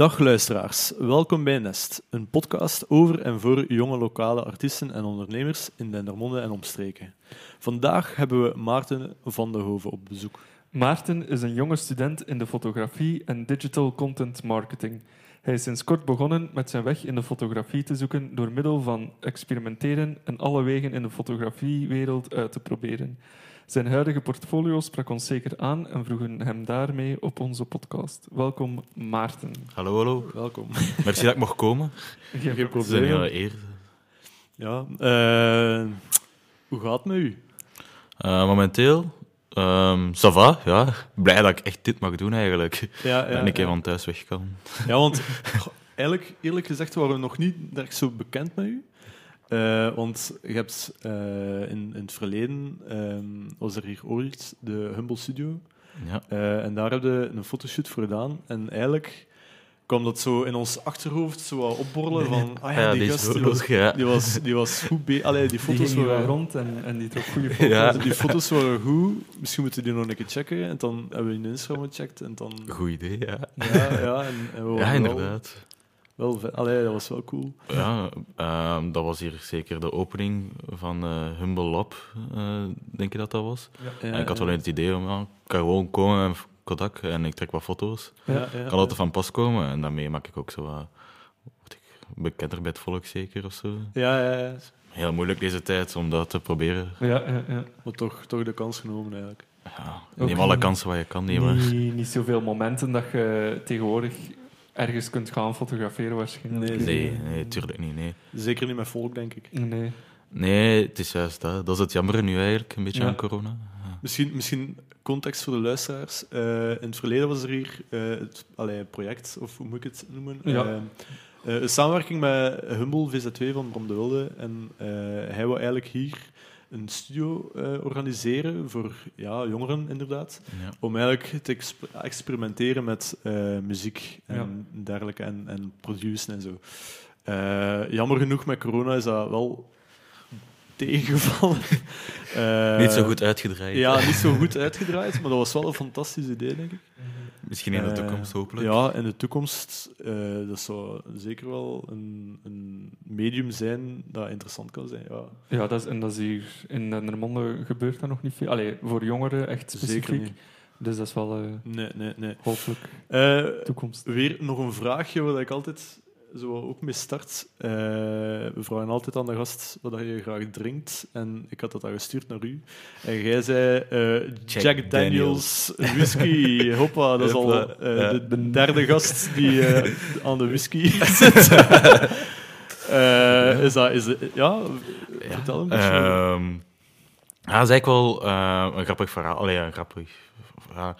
Dag luisteraars, welkom bij Nest, een podcast over en voor jonge lokale artiesten en ondernemers in Dendermonde en omstreken. Vandaag hebben we Maarten van de Hoven op bezoek. Maarten is een jonge student in de fotografie en digital content marketing. Hij is sinds kort begonnen met zijn weg in de fotografie te zoeken door middel van experimenteren en alle wegen in de fotografiewereld uit te proberen. Zijn huidige portfolio sprak ons zeker aan en vroegen hem daarmee op onze podcast. Welkom, Maarten. Hallo, hallo. Welkom. Merci dat ik mocht komen. Geen Het is een probleem. hele eer. Ja, eh, hoe gaat het met u? Eh, momenteel, ehm ça va, ja. Blij dat ik echt dit mag doen, eigenlijk. Ja, en ik ja. van thuis weg kan. Ja, want eigenlijk, eerlijk gezegd, waren we nog niet echt zo bekend met u. Eh, want je hebt eh, in, in het verleden ehm, was er hier ooit de Humble Studio. Ja. Eh, en daar hebben we een fotoshoot voor gedaan. En eigenlijk kwam dat zo in ons achterhoofd zo wat opborrelen van... Ah ja, Ja, die die gast die was, ja. die was, die was goed be- Allee, die foto's waren... rond en, en die trok goede foto's. Ja. Die foto's waren goed. Misschien moeten we die nog een keer checken. En dan hebben we in Instagram gecheckt. En dan... Goed idee, ja. Ja, ja, en, en we Ja, wel- inderdaad. Wel, vet. Allee, dat was wel cool. Ja, ehm, dat was hier zeker de opening van eh, Humble Lab, eh, denk je dat dat was. Ja, en ik had wel het idee om, ja, ik kan gewoon komen met Kodak en ik trek wat foto's. Ja, ja, kan altijd van pas komen en daarmee maak ik ook zo wat, word ik bekender bij het volk zeker of zo. Ja, ja, ja. Heel moeilijk deze tijd om dat te proberen. Ja, ja, ja. Maar toch, toch de kans genomen eigenlijk. Ja, Ook neem alle kansen wat je kan nemen. Niet, niet zoveel momenten dat je tegenwoordig ergens kunt gaan fotograferen waarschijnlijk. Nee, Nee, nee, tuurlijk niet. Nee. Zeker niet met volk, denk ik. Nee. nee, het is juist dat. Dat is het jammer nu eigenlijk, een beetje Ja. aan corona. Ja. Misschien, misschien context voor de luisteraars. Eh, in het verleden was er hier eh, het allee, project, of hoe moet ik het noemen? Ja. Eh, eh, een samenwerking met Humble VZ2 van Bram de Wilde. En eh, hij wil eigenlijk hier een studio eh, organiseren voor ja, jongeren, inderdaad. Ja. Om eigenlijk te exp- experimenteren met eh, muziek en Ja. dergelijke en, en produceren en zo. Eh, jammer genoeg met corona is dat wel tegengevallen. Niet zo goed uitgedraaid. Ja, niet zo goed uitgedraaid, maar dat was wel een fantastisch idee, denk ik. Misschien in de Eh, toekomst, hopelijk. Ja, in de toekomst eh, dat zou zeker wel een, een medium zijn dat interessant kan zijn. Ja, Ja, dat is, en dat is hier in Dendermonde gebeurt dat nog niet veel. Allee, voor jongeren echt specifiek. zeker niet. Dus dat is wel eh, Nee, nee, nee. hopelijk Eh, toekomst. Weer nog een vraagje waar ik altijd zo ook mee start. Eh, we vragen altijd aan de gast wat je graag drinkt. En ik had dat dan gestuurd naar u. En jij zei eh, Jack, Jack Daniels whisky. Hoppa, dat is al eh, de, de derde gast die aan de whisky zit. Is dat, is ja, vertel een beetje. Ehm, ja, dat is eigenlijk wel een grappig verhaal. Allee, een grappig verhaal.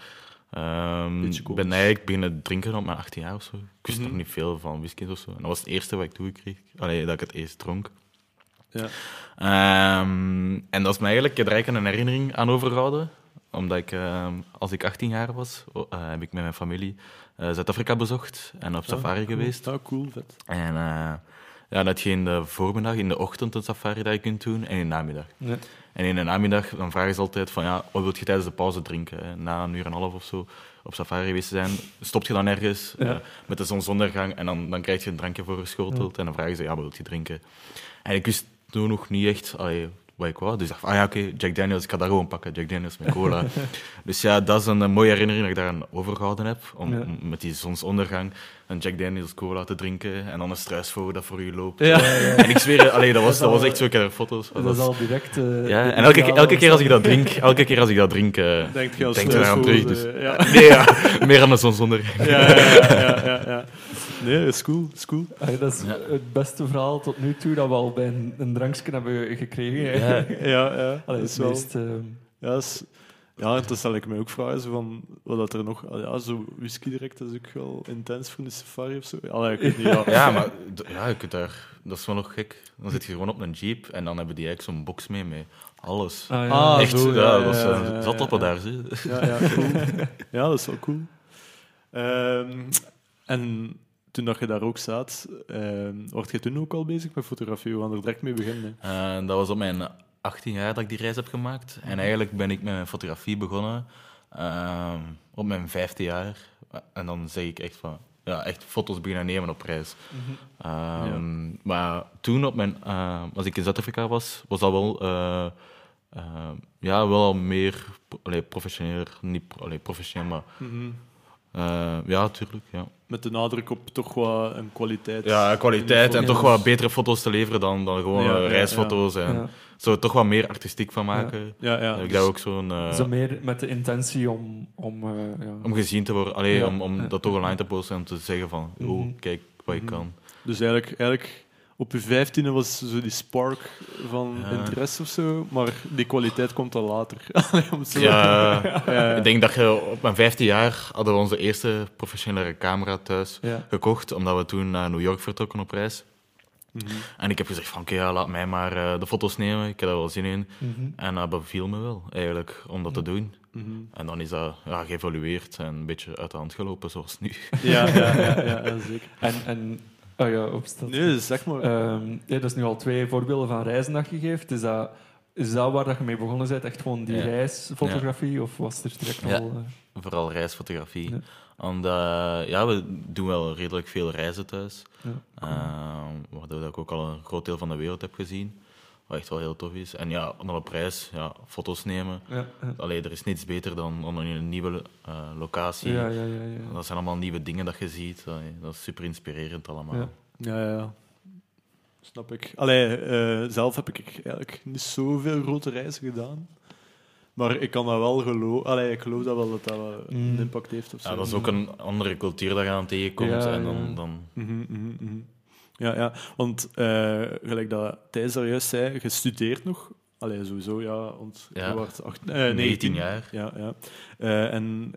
Ehm, ik ben eigenlijk beginnen drinken op mijn 18 jaar of zo. Ik wist Mhm. nog niet veel van whisky of zo. En dat was het eerste wat ik toegekreeg. Allee, dat ik het eerst dronk. ja. Ehm, en dat is me eigenlijk ik heb er eigenlijk een herinnering aan overgehouden. Omdat ik, ehm, als ik 18 jaar was, oh, eh, heb ik met mijn familie eh, Zuid-Afrika bezocht en op safari Ah, cool. geweest. Ah, cool, vet. En eh, ja, dat je in de voormiddag, in de ochtend een safari dat je kunt doen en in de namiddag. Nee. En in de namiddag dan vragen ze altijd van ja, wat wil je tijdens de pauze drinken? hè? Na een uur en een half of zo op safari geweest te zijn, stop je dan ergens Ja. eh, met de zonsondergang en dan, dan krijg je een drankje voorgeschoteld en dan vragen ze ja, wat wil je drinken? En ik wist toen nog niet echt allee, wat ik wou, dus ik dacht ah ja, oké, Jack Daniels, ik ga dat gewoon pakken, Jack Daniels met cola. dus ja, dat is een, eh, mooie herinnering dat ik daaraan overgehouden heb, om, Ja. om met die zonsondergang een Jack Daniels cola te drinken en dan een struisvogel dat voor je loopt. Ja. En ik zweer, allee, dat, was, dat was echt zo, ik heb er foto's. Dat is Dat al direct... eh, ja, en elke, elke keer als ik dat drink, elke keer als ik dat drink, eh, Denkt je als denk er aan terug. Dus. eh. Nee, meer aan de zonsondergang. Ja, ja, ja, ja, ja, ja. Nee, is cool, is cool. Dat is Ja. het beste verhaal tot nu toe dat we al bij een, een drankje hebben gekregen. Ja. Ja, ja. Allee, dat het is wel... meest... eh, Ja, is, ja, en dan stel ik me ook vragen zo van, wat dat er nog... Ja, zo whisky direct, dat is ook wel intens voor een safari of zo. Allee, ik weet niet, ja. Ja, maar ja, je kunt daar, dat is wel nog gek. Dan zit je gewoon op een jeep en dan hebben die eigenlijk zo'n box mee met alles. ah, ja. Ah, Echt, zo, ja, ja, dat is ja, zat op daar. Zie. Ja, ja, cool. Ja, dat is wel cool. Ehm, en toen dat je daar ook zat, ehm word je toen ook al bezig met fotografie? We gaan er direct mee beginnen. Eh, dat was op mijn 18 jaar dat ik die reis heb gemaakt. En eigenlijk ben ik met mijn fotografie begonnen ehm, op mijn vijfde jaar. En dan zeg ik echt van... ja, echt foto's beginnen nemen op reis. Mhm. Ehm, Maar toen, op mijn, eh, als ik in Zuid-Afrika was, was dat wel, eh, ja, wel al meer allee, professioneel. Niet allee, professioneel, maar Mhm. Eh, ja, tuurlijk. Ja, Met de nadruk op toch wel een kwaliteit. ja kwaliteit en toch wat betere foto's te leveren dan, dan gewoon Ja, eh, ja, reisfoto's. En Ja. zo toch wat meer artistiek van maken. Ja, ja. ik dus- daar ook zo'n... eh, Zo meer met de intentie om... om eh, ja. om gezien te worden, allee, Ja, om, om ja. dat toch online te posten en te zeggen van, oh, kijk wat ik Mhm. kan. Dus eigenlijk, eigenlijk op je vijftiende was zo die spark van Ja. interesse of zo, maar die kwaliteit komt dan later. Ja, Ja. ik denk dat je op mijn 15 jaar hadden we onze eerste professionele camera thuis gekocht, omdat we toen naar New York vertrokken op reis. Mhm. En ik heb gezegd van, oké, ja, laat mij maar eh, de foto's nemen, ik heb daar wel zin in. Mhm. En dat beviel me wel, eigenlijk, om dat te doen. Mhm. En dan is dat ja, geëvolueerd en een beetje uit de hand gelopen, zoals nu. Ja, ja, ja, ja, ja, zeker. En, en oh ja. Nee, zeg maar. Ehm, ja, dat is nu al twee voorbeelden van reizen dat je geeft. Is dat, is dat waar dat je mee begonnen bent? Echt gewoon die Ja. reisfotografie? Of was er direct Ja. al... eh, Vooral reisfotografie. Ja. Omdat, ja, we doen wel redelijk veel reizen thuis. ja. Ehm, waardoor ik ook al een groot deel van de wereld heb gezien. Wat echt wel heel tof is. En ja, dan op reis, ja, foto's nemen. Ja, ja. Allee, er is niets beter dan, dan in een nieuwe eh, locatie. Ja, ja, ja, ja. Dat zijn allemaal nieuwe dingen dat je ziet. Allee, dat is super inspirerend allemaal. Ja. Ja. Snap ik. Allee, eh, zelf heb ik eigenlijk niet zoveel grote reizen gedaan. Maar ik kan dat wel geloven. Allee, ik geloof dat wel dat dat wel een Mm. impact heeft. Of zo. Ja, dat is ook een andere cultuur dat je aan tegenkomt. En dan, dan, Mhm, mhm, mhm. Ja, ja, want eh, gelijk dat Thijs daar juist zei, je studeert nog. Allee, sowieso, ja. Want Ja. je wordt acht, eh, 19 19 jaar. Ja, ja. Eh, en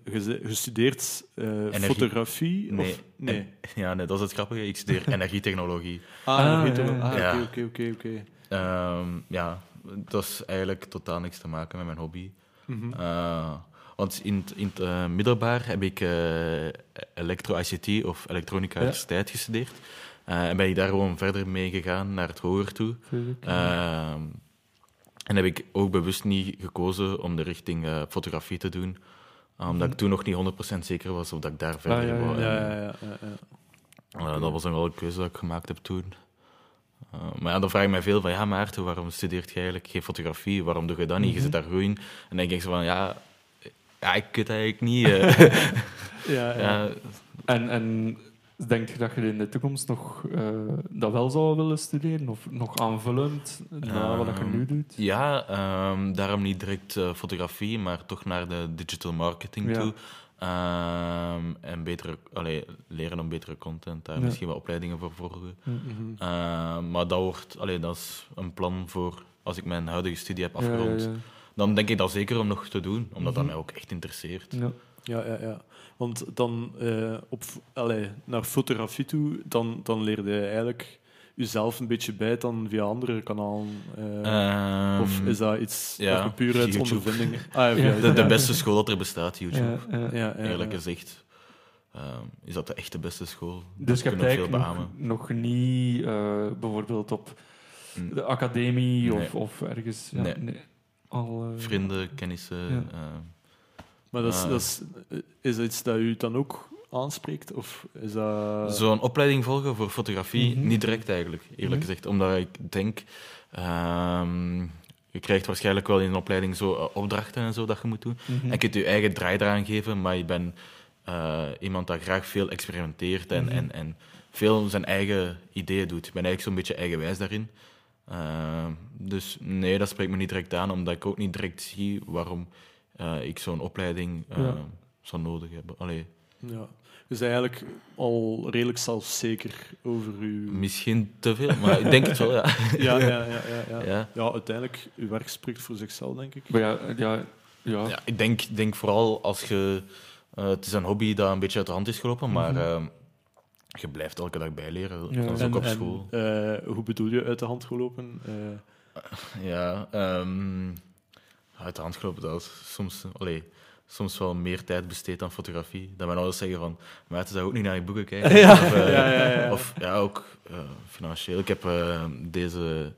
eh, Energie. fotografie? Nee. Of, nee. En- ja, nee, dat is het grappige. Ik studeer energietechnologie. Ah, Ah, ja, ah, oké, oké, oké, oké. Ehm, ja, dat is eigenlijk totaal niks te maken met mijn hobby. Mhm. Eh, want in het, in het middelbaar heb ik eh elektro-ICT of elektronica Ja. elektriciteit gestudeerd. Eh, en ben ik daar gewoon verder mee gegaan naar het hoger toe. Ehm, en heb ik ook bewust niet gekozen om de richting eh, fotografie te doen. Omdat ik toen nog niet 100% zeker was of dat ik daar verder Ah, ja, in wou. Ja, ja, ja. ja, ja. eh, dat was dan wel een keuze dat ik gemaakt heb toen. Eh, maar ja, dan vraag ik mij veel van, ja Maarten, waarom studeert je eigenlijk geen fotografie? Waarom doe je dat niet? Je Mhm. zit daar goed in. En dan denk ik zo van, ja, ja ik weet het eigenlijk niet. eh. Ja, ja. ja, En, en denk je dat je in de toekomst nog eh, dat wel zou willen studeren? Of nog aanvullend naar wat je nu doet? Ja, ehm, daarom niet direct eh, fotografie, maar toch naar de digital marketing Ja. toe. Ehm, en betere, allee, leren om betere content, daar Ja. misschien wat opleidingen voor volgen. Mhm. Ehm, maar dat, wordt, allee, dat is een plan voor als ik mijn huidige studie heb afgerond. Ja, ja, Dan denk ik dat zeker om nog te doen, omdat dat Mhm. mij ook echt interesseert. Ja, ja, ja. Want dan eh, op, allee, naar fotografie toe, dan, dan leerde je eigenlijk jezelf een beetje bij dan via andere kanalen. eh, Ehm, of is dat iets ja, dat je puur uit YouTube. ondervinding... Ah, ja, Ja. via- de, de beste school dat er bestaat, YouTube. Ja, ja. Ja, ja, Eerlijk ja. gezegd ehm, is dat de echte beste school. Dus je Dat hebt kunnen veel eigenlijk nog, niet eh, bijvoorbeeld op Mm. de academie Nee. of, of ergens... Ja, Nee. Al, eh, Vrienden, kennissen. Maar dat is, Ah. dat is, is dat iets dat u dan ook aanspreekt? Of is dat... Zo'n opleiding volgen voor fotografie, Mhm. niet direct eigenlijk, eerlijk Mhm. gezegd. Omdat ik denk, ehm, je krijgt waarschijnlijk wel in een opleiding zo eh, opdrachten en zo dat je moet doen. mhm. En je kunt je eigen draai eraan geven, maar je bent eh, iemand dat graag veel experimenteert en, Mhm. en, en veel zijn eigen ideeën doet. Ik ben eigenlijk zo'n beetje eigenwijs daarin. Ehm, dus nee, dat spreekt me niet direct aan, omdat ik ook niet direct zie waarom eh, ik zo'n opleiding eh, Ja. zou nodig hebben. Allee, Ja. Dus eigenlijk al redelijk zelfzeker over uw... misschien te veel, maar ik denk het wel, ja. Ja, ja, ja, ja, ja. Ja. Uiteindelijk, uw werk spreekt voor zichzelf, denk ik. Maar ja, ja, ja. Ja, ik denk, denk vooral als je... eh, het is een hobby dat een beetje uit de hand is gelopen, maar Mhm. eh, je blijft elke dag bijleren. Ja. Dat is En- ook op en, school. eh, hoe bedoel je uit de hand gelopen? Eh, Ja, ehm, uit de hand gelopen. Dat is soms, allee, soms wel meer tijd besteed aan fotografie. Dat mijn ouders zeggen van, maar het zou ook niet naar je boeken kijken. Ja, of, eh, ja. Of ja, ook eh, financieel. Ik heb eh, deze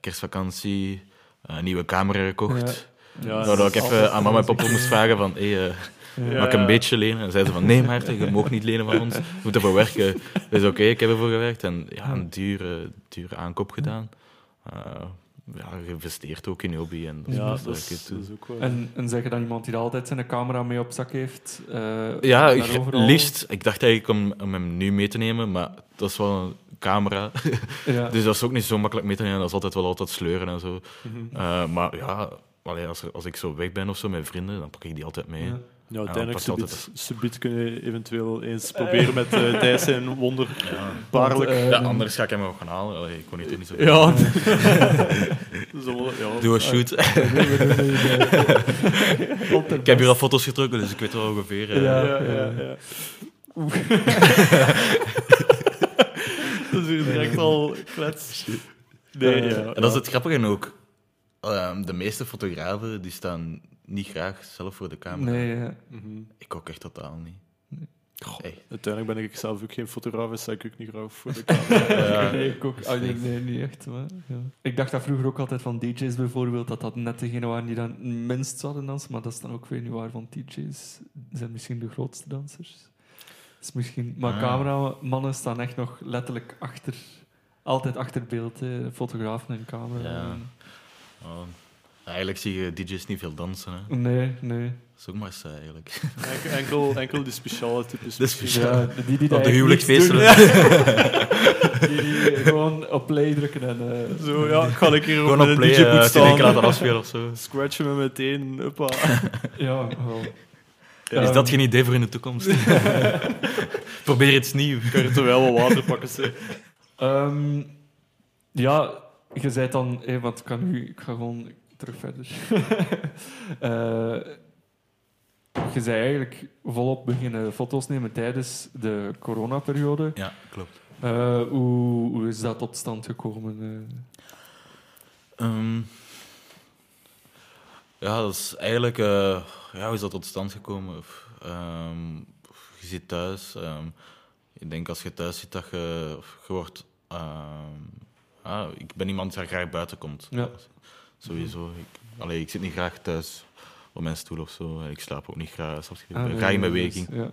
kerstvakantie een nieuwe camera gekocht. Ja. ik is even aan mama en papa moest vragen van, hey, Ja. Mag ik een beetje lenen? En zeiden ze van, nee Maarten, je mag niet lenen van ons. Je moet ervoor werken. Dus oké, ik heb ervoor gewerkt. En ja, een dure, dure aankoop gedaan. Ja, geïnvesteerd ook in je hobby. En dat, Ja, is dat dat is, ik het dat doe. is ook wel... En, en zeg je dan iemand die altijd zijn camera mee op zak heeft? eh, Ja, liefst. Ik dacht eigenlijk om, om hem nu mee te nemen, maar dat is wel een camera. Ja. Dus dat is ook niet zo makkelijk mee te nemen. Dat is altijd wel altijd sleuren en zo. Mhm. Eh, maar ja, allee, als, er- als ik zo weg ben of zo met vrienden, dan pak ik die altijd mee. Ja. Ja, uiteindelijk altijd subiet, subiet kun je eventueel eens proberen met uh, Thijs en Wonder. Paarlijk. Want, eh, Ja, anders ga ik hem ook gaan halen. Allee, ik kon niet, niet zo ja. Zo, ja. Doe een shoot. ik heb hier al foto's getrokken, dus ik weet wel ongeveer. eh, Ja. Ja, ja, ja. dat is hier direct al klets. Nee, Eh, ja. En dat is het grappige en ook. ehm, de meeste fotografen die staan niet graag zelf voor de camera. Nee, ja. Mhm. Ik ook echt totaal niet. Hey. Uiteindelijk ben ik zelf ook geen fotograaf, dus sta ik ook niet graag voor de camera. Ja. Nee, ik ook. Ah, nee, nee, niet echt. Maar, ja. Ik dacht dat vroeger ook altijd van DJ's bijvoorbeeld, dat dat net degene waren die dan het minst zouden dansen, maar dat is dan ook weer niet waar, want DJ's zijn misschien de grootste dansers. is misschien, maar Ah. cameramannen staan echt nog letterlijk achter, altijd achter beeld, hè. fotografen en camera. Ja. Oh, eigenlijk zie je DJ's niet veel dansen. Hè. Nee, nee. Dat is ook maar saai, eigenlijk. Enkel, enkel, enkel die speciale types. De speciale- Ja, die die Op de huwelijksfeesten. Die, die gewoon op play drukken en... eh, Zo, ja, ik ga een keer op Gewoon op een play, DJ-boot uh, staan. ik laten afspelen of zo. Scratchen me meteen. Hoppa. Ja, wel. Is dat geen idee voor in de toekomst? Probeer iets nieuws. Ik kan er toch wel wat water pakken. Ehm, ja, je zei dan, hé, want ik, kan nu, ik ga gewoon terug verder. Eh, je zei eigenlijk volop beginnen foto's nemen tijdens de coronaperiode. Ja, klopt. Eh, hoe, hoe is dat tot stand gekomen? eh? Ehm, ja, dat is eigenlijk... ja, hoe is dat tot stand gekomen? Ehm, je zit thuis. ehm, ik denk als je thuis zit dat je... Je wordt... ah, ik ben iemand die graag buiten komt. Ja. Sowieso. Ik, allee, ik zit niet graag thuis op mijn stoel of zo. Ik slaap ook niet graag. je? Ik Ah, ben nee, graag in beweging. dus, ja.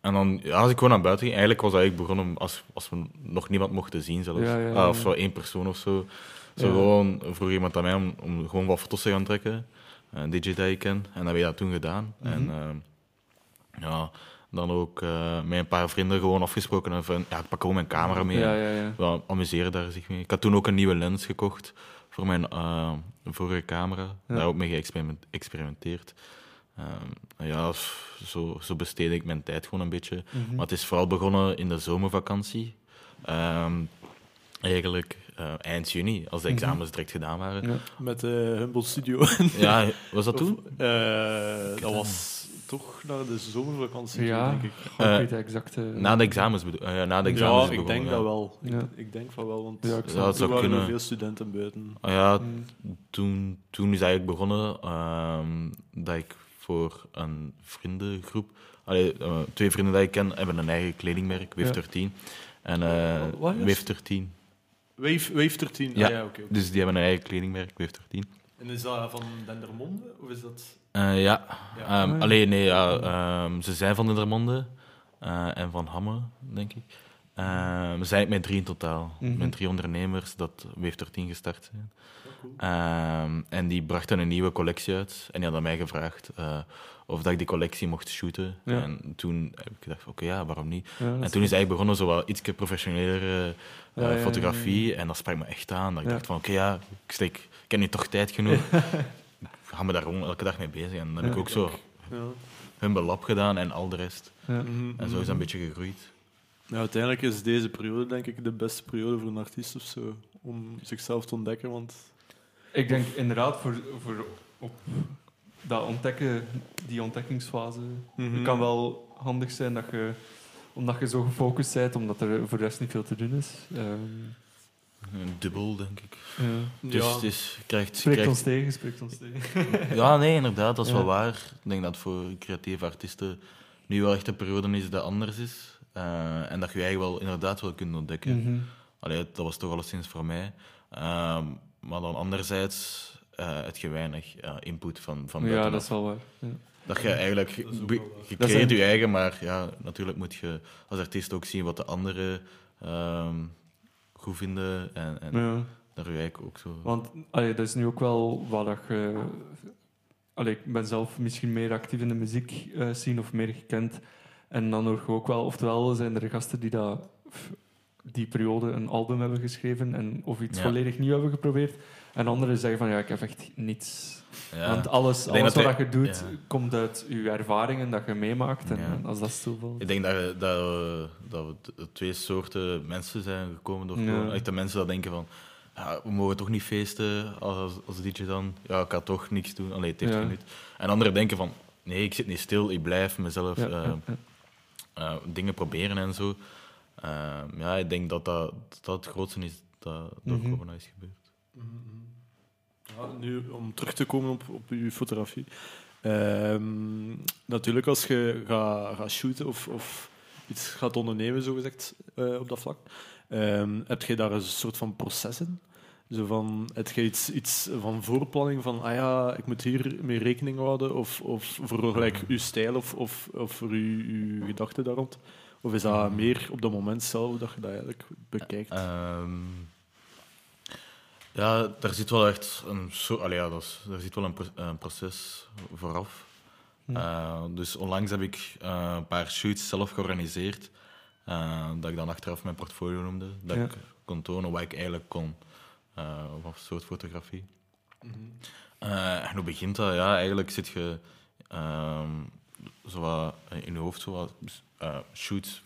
En dan, ja, als ik gewoon naar buiten ging, eigenlijk was dat eigenlijk begonnen als, als we nog niemand mochten zien zelfs. Ja, ja, ja. Ah, of zo één persoon of zo. Zo gewoon, vroeg iemand aan mij om, om gewoon wat foto's te gaan trekken. Een DJ die ik ken. En dat heb ik dat toen gedaan. Mhm. En ehm, ja, dan ook eh, met een paar vrienden gewoon afgesproken. Van, ja, ik pak gewoon mijn camera mee. Ja, ja, ja. We amuseren daar zich mee. Ik had toen ook een nieuwe lens gekocht voor mijn eh, vorige camera. Ja. Daar ook mee geëxperiment- geëxperimenteerd. Ehm, ja, zo, zo besteed ik mijn tijd gewoon een beetje. Mhm. Maar het is vooral begonnen in de zomervakantie. Ehm, eigenlijk eh, eind juni, als de Mhm. examens direct gedaan waren. Ja. Met de Humble Studio. Ja, was dat toen? Of, eh, dat was toch naar de zomervakantie, toe, Ja. denk ik. Ik Eh, de exacte... Na de examens bedoel eh, ja, na de examens Ja, ik begonnen, denk ja. dat wel. Ja. Ik, ik denk van wel, want Ja, ja, dat zou waren er kunnen. veel studenten buiten. Ah ja, Mm. toen, toen is eigenlijk begonnen ehm, dat ik voor een vriendengroep, allee, eh, twee vrienden die ik ken, hebben een eigen kledingmerk, Wave Ja. 13. En eh Wat is? Wave 13. Wave, Wave 13, Ja. ah, ja oké. Dus die hebben een eigen kledingmerk, Wave 13. En is dat van Dendermonde, of is dat... Eh, ja, Ja. Ehm, ja. alleen nee, ja, ehm, ze zijn van Dendermonde eh, en van Hamme, denk ik. Ehm, we zijn met drie in totaal, Mhm. met drie ondernemers dat Wave 13 gestart zijn. Ehm, en die brachten een nieuwe collectie uit. En die hadden mij gevraagd eh, of dat ik die collectie mocht shooten. Ja. En toen heb ik gedacht, oké, ja, waarom niet? Ja, En toen is eigenlijk begonnen zo wat iets professionelere fotografie. En dat sprak me echt aan. Dat ik dacht van, oké, ja, ik, steek, ik heb nu toch tijd genoeg. ik ga me daar gewoon elke dag mee bezig. En dan heb Ja. ik ook zo Ja. Humble Lab gedaan en al de rest. Ja. Mhm, En zo is dat een beetje gegroeid. Ja, uiteindelijk is deze periode, denk ik, de beste periode voor een artiest of zo. Om zichzelf te ontdekken, want... Ik denk inderdaad voor, voor op dat ontdekken, die ontdekkingsfase. Mhm. Het kan wel handig zijn dat je, omdat je zo gefocust bent, omdat er voor de rest niet veel te doen is. Ehm, dubbel, denk ik. ja. Dus ja, het is, je krijgt, je Spreekt krijgt- ons tegen, spreekt ons tegen. Ja, nee, inderdaad, dat is Ja. wel waar. Ik denk dat voor creatieve artiesten nu wel echt een periode is dat anders is. Eh, en dat je je eigen wel inderdaad wel kunt ontdekken. Mhm. Allee, dat was toch alleszins voor mij. Ehm, maar dan anderzijds eh heb je weinig eh, input van, van ja, buitenaf. dat is wel waar. Ja. Dat je eigenlijk, Dat wel je creëert je eigen, maar ja, natuurlijk moet je als artiest ook zien wat de anderen ehm, goed vinden en, en Ja. daar ook zo... Want allee, dat is nu ook wel wat dat je... Allee, ik ben zelf misschien meer actief in de muziek eh scene of meer gekend. En dan hoor je ook wel, oftewel zijn er gasten die dat, die periode een album hebben geschreven en, of iets Ja. volledig nieuw hebben geprobeerd. En anderen zeggen van ja, ik heb echt niets. Ja. Want alles, alles dat wat hij- je doet ja. komt uit je ervaringen dat je meemaakt. En, Ja. als dat. Ik denk dat, je- dat, we, dat we twee soorten mensen zijn gekomen door Ja. corona. Echt de mensen dat denken van, ja, we mogen toch niet feesten als, als DJ dan. Ja, ik kan toch niks doen. Allee, het heeft Ja. geen nut. En anderen denken van, nee, ik zit niet stil, ik blijf mezelf Ja, eh, ja, ja. eh, dingen proberen en zo. Eh, ja, ik denk dat dat, dat het grootste is dat door Mhm. corona is gebeurd. Ja, nu, om terug te komen op, op uw fotografie. Ehm, natuurlijk, als je gaat gaat shooten of, of iets gaat ondernemen, zogezegd, eh op dat vlak, ehm, heb je daar een soort van proces in? Zo van, heb je iets, iets van voorplanning van, ah ja, ik moet hier mee rekening houden, of, of voor gelijk uw stijl of, of, of voor uw, uw gedachten daar rond? Of is dat meer op dat moment zelf dat je dat eigenlijk bekijkt? Ehm, ja, daar zit wel echt een. Allee, ja, dat is, daar zit wel een, pro- een proces vooraf. Hm. Eh, dus onlangs heb ik eh, een paar shoots zelf georganiseerd. eh, dat ik dan achteraf mijn portfolio noemde. Dat Ja. ik kon tonen wat ik eigenlijk kon. wat soort fotografie. Eh, en hoe begint dat? Ja, eigenlijk zit je ehm, zo wat in je hoofd zo wat, shoots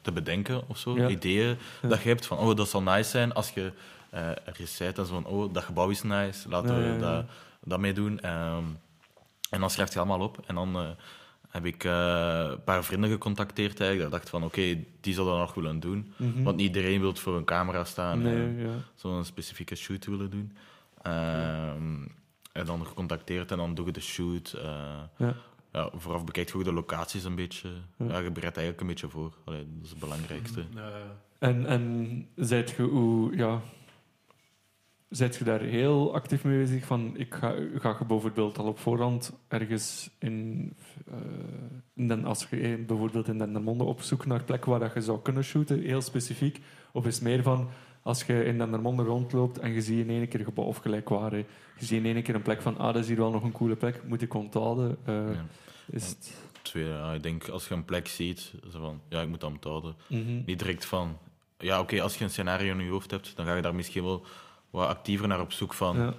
te bedenken of zo. Ja. Ideeën Ja. dat je hebt van, oh, dat zal nice zijn als je eh ergens zei dat van, oh, dat gebouw is nice, laten Ja, we ja, ja. Dat, dat mee doen. Ehm, en dan schrijf je allemaal op. En dan eh, heb ik eh, een paar vrienden gecontacteerd eigenlijk. Dat ik dacht van, oké, die zouden dat nog willen doen. Mhm. Want niet iedereen wil voor een camera staan. en- Nee, ja. zo'n specifieke shoot willen doen. Ehm, en dan gecontacteerd en dan doe je de shoot. eh, Ja. ja, vooraf bekijkt je ook de locaties een beetje. Ja. Ja. je bereidt eigenlijk een beetje voor. Allee, dat is het belangrijkste. Ja, ja. En, en zijt je hoe, ja, zijt je daar heel actief mee bezig? Van, ik ga, ga je bijvoorbeeld al op voorhand ergens in, eh, in den, als je eh, bijvoorbeeld in Dendermonde op zoek naar plekken waar dat je zou kunnen shooten, heel specifiek? Of is het meer van, als je in Dendermonde rondloopt en je ziet in één keer gebouw of gelijkwaardig, je ziet in één keer een plek van, ah, dat is hier wel nog een coole plek, moet ik onthouden? Ja. Is het... Twee, ja, ik denk als je een plek ziet, zo van, ja, ik moet dat onthouden. Mhm. Niet direct van, ja, oké, als je een scenario in je hoofd hebt, dan ga je daar misschien wel wat actiever naar op zoek van. Ja.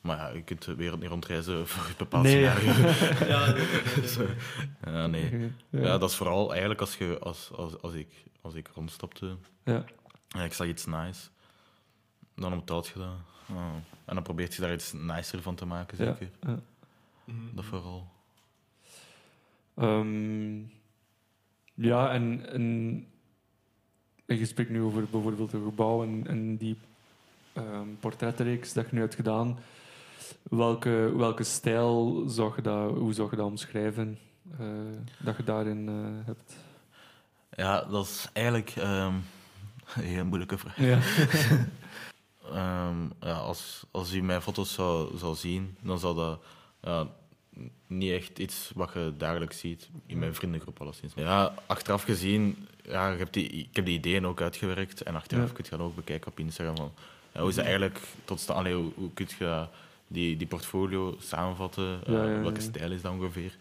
Maar ja, je kunt de wereld niet rondreizen voor een bepaald Nee. scenario. Ja, ja, nee. Ja. Ja, dat is vooral eigenlijk als, je, als, als, als, ik, als ik rondstapte Ja. en ik zag iets nice, dan onthoud je dat. Ah. En dan probeert je daar iets nicer van te maken, zeker. Ja. Dat vooral. Ehm, ja, en, en, en je spreekt nu over bijvoorbeeld een gebouw en, en die ehm, portretreeks dat je nu hebt gedaan. Welke, welke stijl zou je dat, hoe zou je dat omschrijven eh, dat je daarin eh, hebt? Ja, dat is eigenlijk ehm, een heel moeilijke vraag. Ja. Ehm, ja, als, als u mijn foto's zou, zou zien, dan zal dat ja, niet echt iets wat je dagelijks ziet. In mijn vriendengroep alleszins. Ja, achteraf gezien, ja, ik, heb die, ik heb die ideeën ook uitgewerkt. En achteraf Ja. kun je dan ook bekijken op Instagram. Van, hoe is dat eigenlijk tot stand? Allee, hoe, hoe kun je die, die portfolio samenvatten? Ja, Eh, ja, ja. welke stijl is dat ongeveer?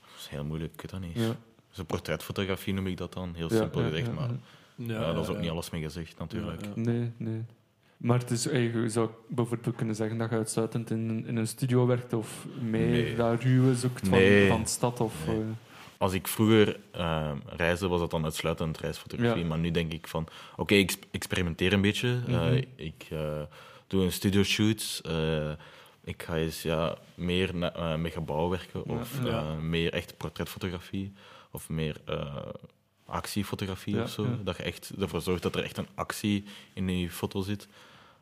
Dat is heel moeilijk, ik weet dat niet. Dus portretfotografie noem ik dat dan, heel Ja, simpel ja, gezegd. ja, maar ja. ja, dat is ook niet alles mee gezegd, natuurlijk. Ja, ja. Nee, nee. Maar het is, eh, je zou bijvoorbeeld kunnen zeggen dat je uitsluitend in, in een studio werkt of meer Nee. dat ruwe zoekt van, Nee. van de stad. Of, Nee. Als ik vroeger eh, reisde, was dat dan uitsluitend reisfotografie. Ja. Maar nu denk ik van, oké, ik experimenteer een beetje. Eh, Mhm. ik eh, doe een studio shoot. eh, ik ga eens ja, meer met gebouw werken. Of ja. meer echt portretfotografie. Of meer actiefotografie of zo. Dat je echt ervoor zorgt dat er echt een actie in je foto zit.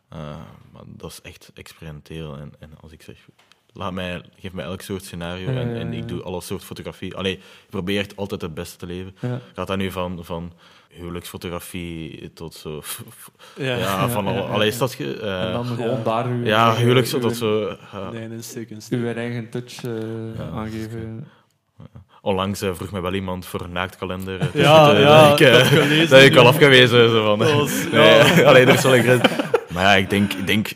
Maar dat is echt experimenteel. En, en als ik zeg laat mij, geef mij elk soort scenario Ja, en, en ja. ik doe alle soort fotografie. Allee, ik probeer echt altijd het beste te leven. Ja. Gaat dat nu van, van huwelijksfotografie tot zo... Ja, Ja, van ja, al, ja, allee, is dat... ge- eh, en dan gewoon daar uw ja, huwelijks uw- tot zo... eh, Nee, een steek, een steek. Uw eigen touch eh, Ja, aangeven. Onlangs eh, vroeg mij wel iemand voor een naaktkalender. Ja, tussen- ja, dat ik, eh, dat ik gelezen, dat ik al afgewezen. Zo van, was- nee, ja. allee, er is wel een grens. Maar ja, ik denk... Ik denk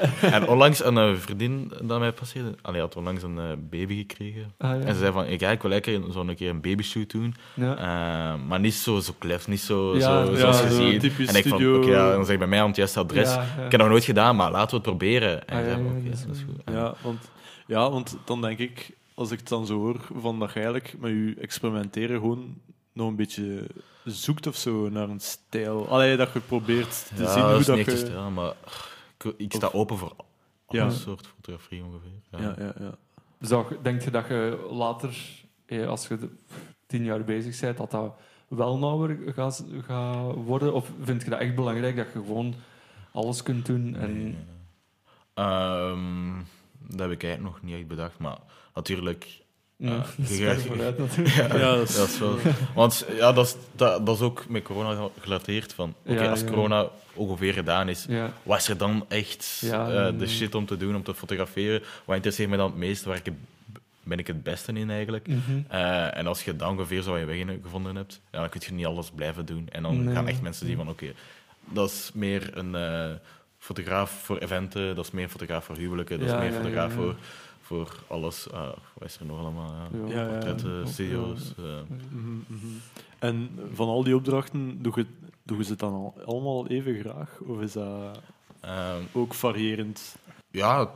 en onlangs een eh, vriendin dat mij passeerde, allee, had onlangs een eh, baby gekregen. Ah, ja. En ze zei van, ja, ik wil lekker zo'n keer een babyshoot doen. Ja. Eh, maar niet zo, zo klef, niet zo, Ja, zo ja, zoals je zo ziet. typisch En ik van, oké, ja, dan zeg ik bij mij aan het juiste adres. Ja, ja. Ik heb dat nog nooit gedaan, maar laten we het proberen. En Ah, ik ja, zei van, ja, oké, dat is dat is goed. Ja want, ja, want dan denk ik, als ik het dan zo hoor, van dat je eigenlijk met je experimenteren gewoon nog een beetje zoekt of zo naar een stijl. Allee, dat je probeert te Ja, zien dat hoe is dat niet echt je... te stellen, maar ik, ik sta Of- open voor alle Ja. soort fotografie ongeveer. Ja. Ja, ja, ja. Zou, je- denk je dat je later, als je tien jaar bezig bent, dat dat wel nauwer gaat, gaat worden? Of vind je dat echt belangrijk dat je gewoon alles kunt doen? En, Nee. Ehm, dat heb ik eigenlijk nog niet echt bedacht, maar natuurlijk... Ja, Ja, vooruit natuurlijk. Ja, Ja, dat is- dat is wel... Want ja, dat is, dat, dat is ook met corona gerelateerd van... Oké, Ja, als ja. corona ongeveer gedaan is, Ja, wat is er dan echt Ja, eh, de shit om te doen, om te fotograferen? Wat interesseert mij dan het meest? Waar ik het, ben ik het beste in eigenlijk? Mhm. Eh, en als je dan ongeveer zo je weg in- gevonden hebt, ja, dan kun je niet alles blijven doen. En dan Nee. gaan echt mensen zien van, oké, dat is meer een eh, fotograaf voor eventen, dat is meer een fotograaf voor huwelijken, dat Ja, is meer ja, een fotograaf ja, ja. voor, voor alles. Ah, wat is er nog allemaal? Ja. Ja. Ja, ja, ja. Portretten, Ja. studio's. eh. Mhm, mhm. En van al die opdrachten, doe je, doe je ze dan al, allemaal even graag? Of is dat Ehm, ook variërend? ja,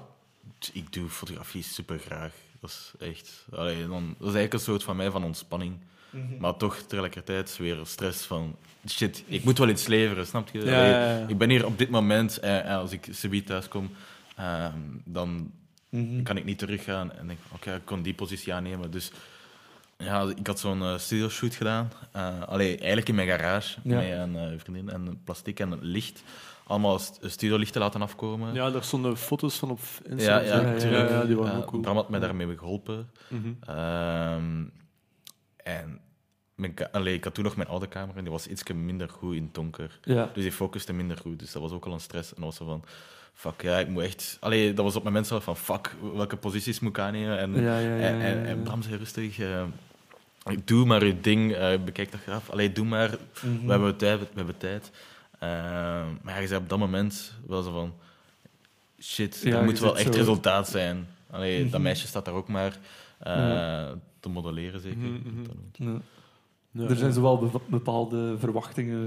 ik doe fotografie super graag. Dat is echt... Allee, dan, dat is eigenlijk een soort van mij van ontspanning. Mhm. Maar toch tegelijkertijd weer stress van... Shit, ik moet wel iets leveren, snap je? Ja, Allee, ja, ja. Ik ben hier op dit moment, eh, en als ik subiet thuis kom, ehm, dan Mhm. kan ik niet teruggaan en denk, oké, ik kon die positie aannemen. Dus ja, ik had zo'n uh, studioshoot gedaan. Eh allee, eigenlijk in mijn garage, Ja. met een eh, vriendin en plastic en licht. Allemaal st- studiolichten laten afkomen. Ja, daar stonden foto's van op ja, Instagram. ja, ja, natuurlijk. ja, die waren Eh, ook cool. Bram had mij daarmee geholpen. Mhm. Ehm, en mijn ka- allee, ik had toen nog mijn oude camera en die was iets minder goed in het donker. Ja. Dus die focuste minder goed. Dus dat was ook al een stress. En was van, fuck, ja, ik moet echt... Allee, dat was op mijn moment zelf van, fuck, welke posities moet ik aannemen? En, Ja, ja, ja, en, en, en Bram zei rustig, eh, doe maar je ding, eh, bekijk dat graaf. Allee, doe maar, Mhm. we hebben tijd. We hebben tijd. Ehm, maar ja, je zei op dat moment wel zo van, shit, Ja, er moet wel echt zo- resultaat zijn. Allee, Mhm. dat meisje staat daar ook maar eh, Ja. te modelleren, zeker. Mhm, mhm. Ja. Ja, Er zijn ja. zowel be- bepaalde verwachtingen.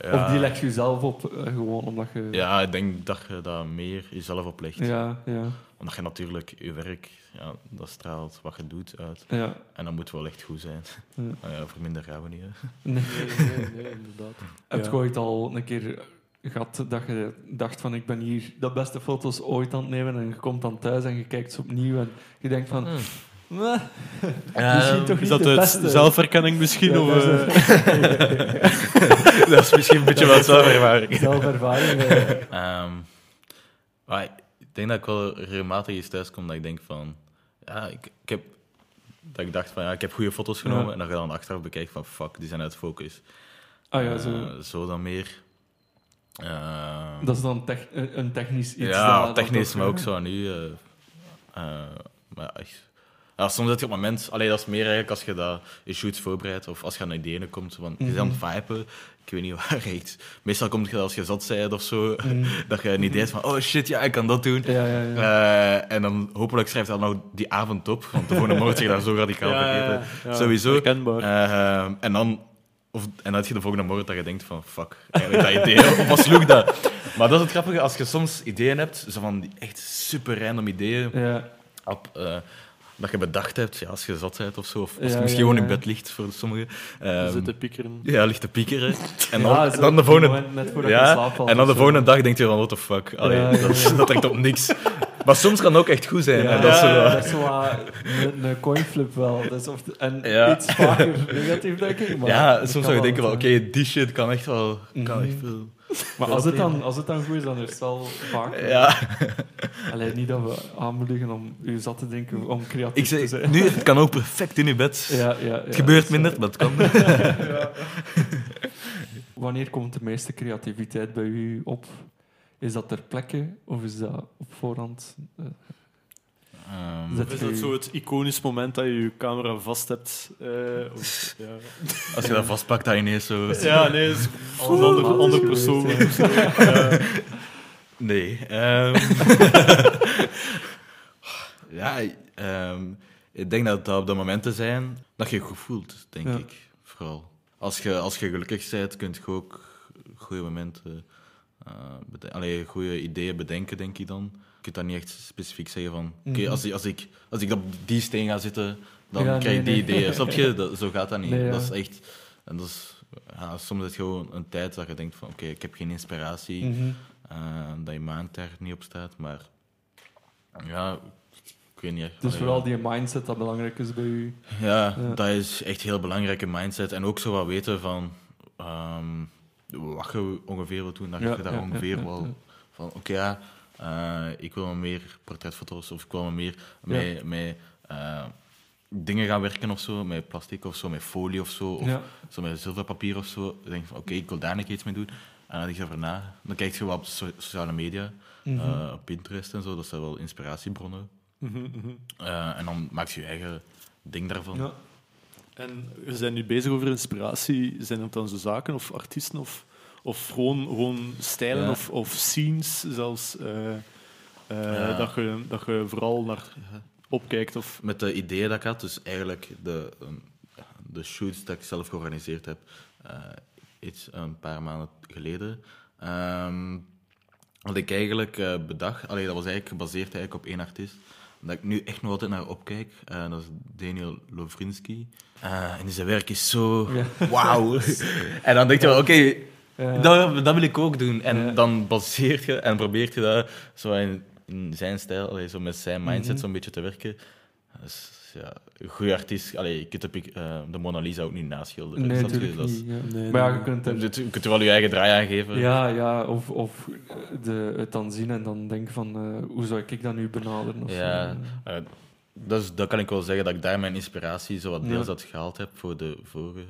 Ja. Of die leg je zelf op, eh, gewoon omdat je... Ja, ik denk dat je dat meer jezelf oplegt. ja, ja. Omdat je natuurlijk je werk, ja, dat straalt wat je doet uit. ja. En dat moet wel echt goed zijn. Ja. Ja, voor minder gaan we niet. Hè. Nee. Nee, nee, nee, inderdaad. Heb je ooit al een keer gehad dat je dacht van ik ben hier de beste foto's ooit aan het nemen en je komt dan thuis en je kijkt ze opnieuw en je denkt van... "Meh, misschien toch Is niet dat de uit zelfherkenning misschien? Ja, of, dat is- eh, dat is misschien een beetje wat zelfervaring. Zelfervaring. Ehm, maar ik denk dat ik wel regelmatig eens thuis kom dat ik denk van... Ja, ik, ik heb... Dat ik dacht van, ja, ik heb goede foto's genomen. Ja. En dat je dan achteraf bekijkt van, fuck, die zijn uit focus. Ah ja, Eh, zo. zo dan meer. Ehm, Dat is dan tech- een technisch iets. ja, dat- technisch, maar ook zo aan u. eh, eh, maar echt... Ja, soms heb je op het moment... Allee, dat is meer eigenlijk als je dat je shoots voorbereidt of als je aan ideeën komt. Van, Je bent aan het vipen, ik weet niet waar echt. Meestal komt je als je zat bent of zo, Mm. dat je een idee hebt van, oh shit, ja, ik kan dat doen. Ja, ja, ja. Eh, en dan hopelijk schrijft dat nou die avond op, want de volgende morgen je daar zo radicaal vergeten. Sowieso. Eh, en dan... Of, en dan heb je de volgende morgen dat je denkt van, fuck, eigenlijk dat idee, of wat sloeg dat? Maar dat is het grappige, als je soms ideeën hebt, zo van die echt super random ideeën, ja. op, eh, dat je bedacht hebt, ja, als je zat bent of zo, of als Ja, je ja, misschien gewoon ja. in bed ligt voor sommigen. Ehm, Zitten piekeren. ja, ligt te piekeren. En Ja, dan, zo dan de volgende... Ja, en dan de volgende dag denk je van, what the fuck. Allee, Ja, ja, dat, dat trekt op niks. Maar soms kan het ook echt goed zijn. Ja, en dat is zo, ja, dat is zo wat een, een coinflip wel. Dat is of, en Ja. iets vaker negatief, denk ik. Maar ja, soms zou je denken oké, die shit kan echt wel... Kan Mhm. echt veel. Maar als het, dan, als het dan goed is, dan is het wel vaak... eh, Ja, Alleen niet dat we aanmoedigen om u zat te denken om creatief ik te zeg, zijn. nu, het kan ook perfect in je bed. Ja, ja, ja, Het gebeurt minder, maar het kan. Wanneer komt de meeste creativiteit bij u op? Is dat ter plekke of is dat op voorhand? Eh, Ehm, Is dat zo het iconisch moment dat je je camera vast hebt? eh, of, ja. als je dat vastpakt, dat je ineens zo... ja, nee, het is een ander, persoon. ja. Nee. ehm. ja, ehm, ik denk dat dat op de momenten zijn dat je je goed voelt, denk Ja. ik. Vooral. Als je, als je gelukkig bent, kun je ook goede momenten... eh bede- allee, goede ideeën bedenken, denk ik dan. Kunt dat niet echt specifiek zeggen van... Oké, Mhm. als, ik- als, ik, als ik op die steen ga zitten, dan Ja, krijg ik nee, die nee. ideeën. Snap je? Dat, zo gaat dat niet. Nee. Dat is echt... En dat is, ja, soms is het gewoon een tijd dat je denkt van... Oké, ik heb geen inspiratie. Mhm. Eh, dat je mind daar niet op staat, maar ja, ik weet niet. echt. Dus vooral die mindset dat belangrijk is bij u. Ja, Ja. dat is echt een heel belangrijke mindset. En ook zo wat weten van ehm, wat je ongeveer wil doen. Dat je daar ongeveer wel van, oké ja, ik wil meer portretfoto's of ik wil meer met, met eh, dingen gaan werken of zo, met plastic of zo, met folie of zo, of Ja. zo met zilverpapier of zo. Dan denk je van, oké, ik wil daar nog iets mee doen. En dan denk je erover na. Dan kijk je wat op so- sociale media, Mhm. eh, op Pinterest en zo. Dat zijn wel inspiratiebronnen. Mhm, mhm. Eh, en dan maak je je eigen ding daarvan. Ja. En we zijn nu bezig over inspiratie. Zijn het dan zo zaken of artiesten of, of gewoon, gewoon stijlen Ja. of, of scenes zelfs? eh, eh, Ja. dat, je, dat je vooral naar opkijkt? Of... Met de ideeën dat ik had, dus eigenlijk de, ehm, de shoots dat ik zelf georganiseerd heb, eh, iets een paar maanden geleden, ehm, had ik eigenlijk eh, bedacht, allee, dat was eigenlijk gebaseerd eigenlijk op één artiest, dat ik nu echt nog altijd naar opkijk, eh, dat is Daniel Lovrinsky. Eh, en zijn werk is zo Ja. wauw. en dan denk je wel, oké. Dat, dat wil ik ook doen. En dan baseert je en probeert je dat zo in, in zijn stijl, allee, zo met zijn mindset, Mhm. zo'n beetje te werken. Dus ja, een goede artiest. Allee, je kunt op, eh, de Mona Lisa ook niet naschilderen. Nee, natuurlijk Dat is- niet. Ja. Nee, maar ja, je kunt er... Je, kunt er wel je eigen draai aan geven. Ja, ja of, of de, het dan zien en dan denken van eh, hoe zou ik dat nu benaderen? Of Ja, eh, dus dat kan ik wel zeggen dat ik daar mijn inspiratie zo wat deels Ja. uit gehaald heb voor de vorige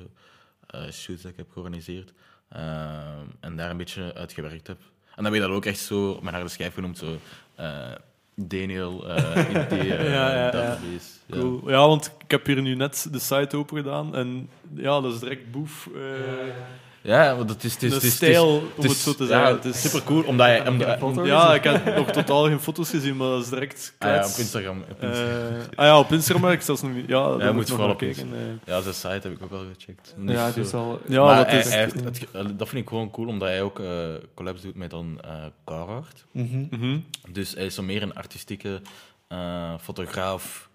eh, shoots dat ik heb georganiseerd. Eh, en daar een beetje uit gewerkt heb. En dan heb je dat ook echt zo mijn harde schijf genoemd, zo eh, Daniel, eh idee, eh, Ja, ja, ja. database. Ja. Cool. Ja, want ik heb hier nu net de site open gedaan en ja, dat is direct boef. eh Ja, want het is... Het is, het is, stijl, om het het is- zo te ja, zeggen. het is super cool, omdat je... Omdat, Ja, Ja, ik heb nog totaal geen foto's gezien, maar dat is direct Ah, ja, op Instagram. Op Instagram. Eh, ah ja, op Instagram heb ik zelfs nog niet. Ja, daar moet moet ik nog vooral kijken. eh. ja, zijn site heb ik ook al gecheckt. ja, Dus, dus eh, al... Ja, maar dat hij- is- hij heeft het ge- eh, dat vind ik gewoon cool, omdat hij ook eh collabs doet met dan eh Carhartt. Mhm. Mhm. Dus hij is zo meer een artistieke eh, fotograaf.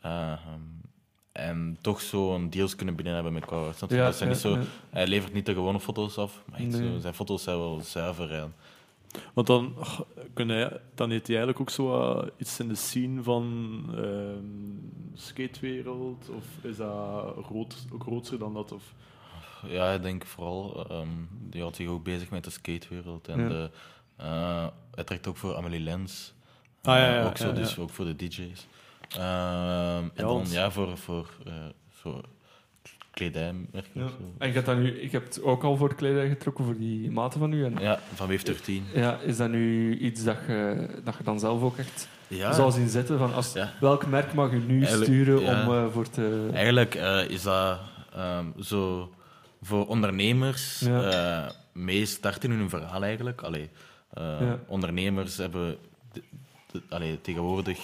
eh, en toch zo een deals kunnen binnen hebben met je? Ja, dat zijn niet zo. Hij levert niet de gewone foto's af, maar Nee. zo, zijn foto's zijn wel zuiver. En, Want dan, kun hij, dan heeft hij eigenlijk ook zo iets in de scene van ehm skatewereld, of is dat groot, groter dan dat? Of? ja, ik denk vooral, ehm, die houdt zich ook bezig met de skatewereld. En Ja. de, eh, hij trekt ook voor Amelie Lens. Ah, ja, Eh, ja, ook zo, dus ook voor de DJ's. Ehm, en dan want- ja, voor, voor eh, zo kledijmerken. Ja. of zo. En je hebt, dat nu, ik heb het ook al voor kledij getrokken, voor die maten van u. En, Ja, van Wave 13. ja, is dat nu iets dat je, dat je dan zelf ook echt Ja, zou zien zitten? Van als, Ja. Welk merk mag u nu Eigenlijk, sturen ja. om eh, voor te... eigenlijk eh, is dat ehm, zo voor ondernemers Ja. eh, mee starten in hun verhaal eigenlijk. Allee, eh, Ja. Ondernemers hebben de- de- allee, tegenwoordig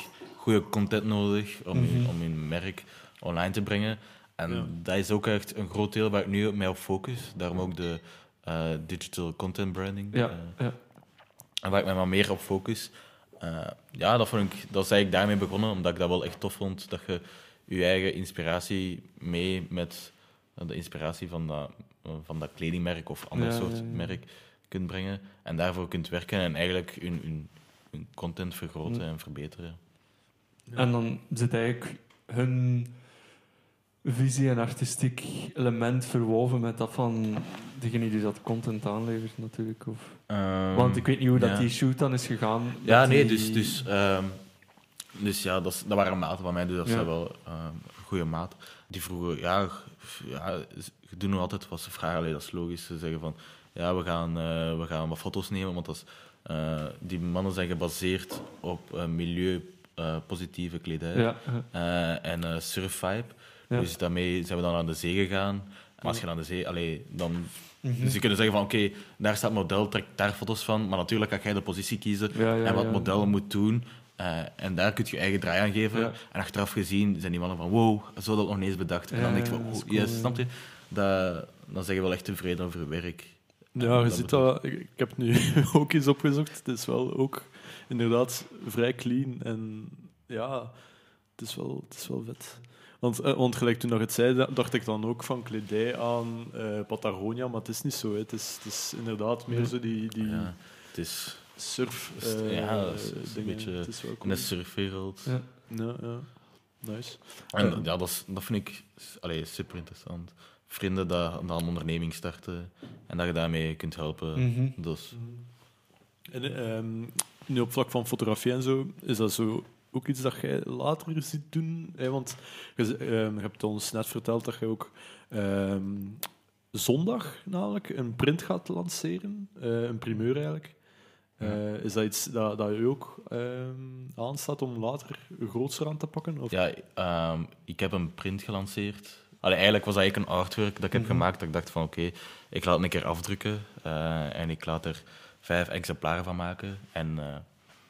goede content nodig om, hun, Mhm. om hun merk online te brengen. En Ja. dat is ook echt een groot deel waar ik nu mij op focus. Daarom ook de eh, digital content branding. Ja, eh, ja. En waar ik mij maar meer op focus. Eh, ja, dat, vond ik, dat is eigenlijk daarmee begonnen, omdat ik dat wel echt tof vond. Dat je je eigen inspiratie mee met de inspiratie van dat, van dat kledingmerk of ander soort merk kunt brengen. En daarvoor kunt werken en eigenlijk hun, hun, hun content vergroten Ja. en verbeteren. En dan zit eigenlijk hun, visie en artistiek element verwoven met dat van degene die dat content aanlevert natuurlijk. Of, Ehm, want ik weet niet hoe dat ja. die shoot dan is gegaan. Ja, nee, die- dus, dus, ehm, dus ja, dat, is- dat waren maten van mij, dus dat Ja. zijn wel ehm, een goede maat. Die vroegen, ja, ja, ze doen altijd wat ze vragen, allee, dat is logisch. Ze zeggen van, ja, we gaan, eh, we gaan wat foto's nemen, want dat is, eh, die mannen zijn gebaseerd op eh, milieupositieve kledij Ja, eh, en eh surfvibe. Ja. Dus daarmee zijn we dan aan de zee gegaan. Maar als je aan de zee, allee, dan Mhm. dus je kunt zeggen van oké, daar staat model, trek daar foto's van. Maar natuurlijk kan jij de positie kiezen Ja, ja, en wat ja. model moet doen. en daar kun je je eigen draai aan geven. Ja. En achteraf gezien zijn die mannen van wow, zo dat nog niet eens bedacht. En Ja, dan denk je ja, van is oh, cool, yes, ja. snap je? Dat, dan zeg je wel echt tevreden over werk. Ja, je ziet dat. Ik, ik heb nu ook eens opgezocht. Het is wel ook inderdaad vrij clean. En ja, het is wel, het is wel vet. Want, eh, want gelijk toen je het zei, da- dacht ik dan ook van kledij aan eh, Patagonia, maar het is niet zo. Hè. Het, is, het is inderdaad meer Ja. zo die, die Ja, het is surf eh, ja, dat is- een dingen. beetje Het is wel in de surfwereld. Ja. Ja, ja. Nice. En Ja. ja, dat, is, dat vind ik allee, super interessant. Vrienden dat, dat een onderneming starten en dat je daarmee kunt helpen. Mhm. Dus En, ehm, nu op vlak van fotografie en zo, is dat zo ook iets dat jij later ziet doen? Hè? Want je, ehm, je hebt ons net verteld dat je ook ehm, zondag namelijk een print gaat lanceren, eh, een primeur eigenlijk. Eh, is dat iets dat, dat je ook ehm, aanstaat om later grootser aan te pakken? Of? Ja, ik heb een print gelanceerd. Allee, eigenlijk was dat eigenlijk een artwork dat ik heb Mhm. gemaakt. Dat ik dacht van oké, ik laat het een keer afdrukken eh, en ik laat er vijf exemplaren van maken. En eh,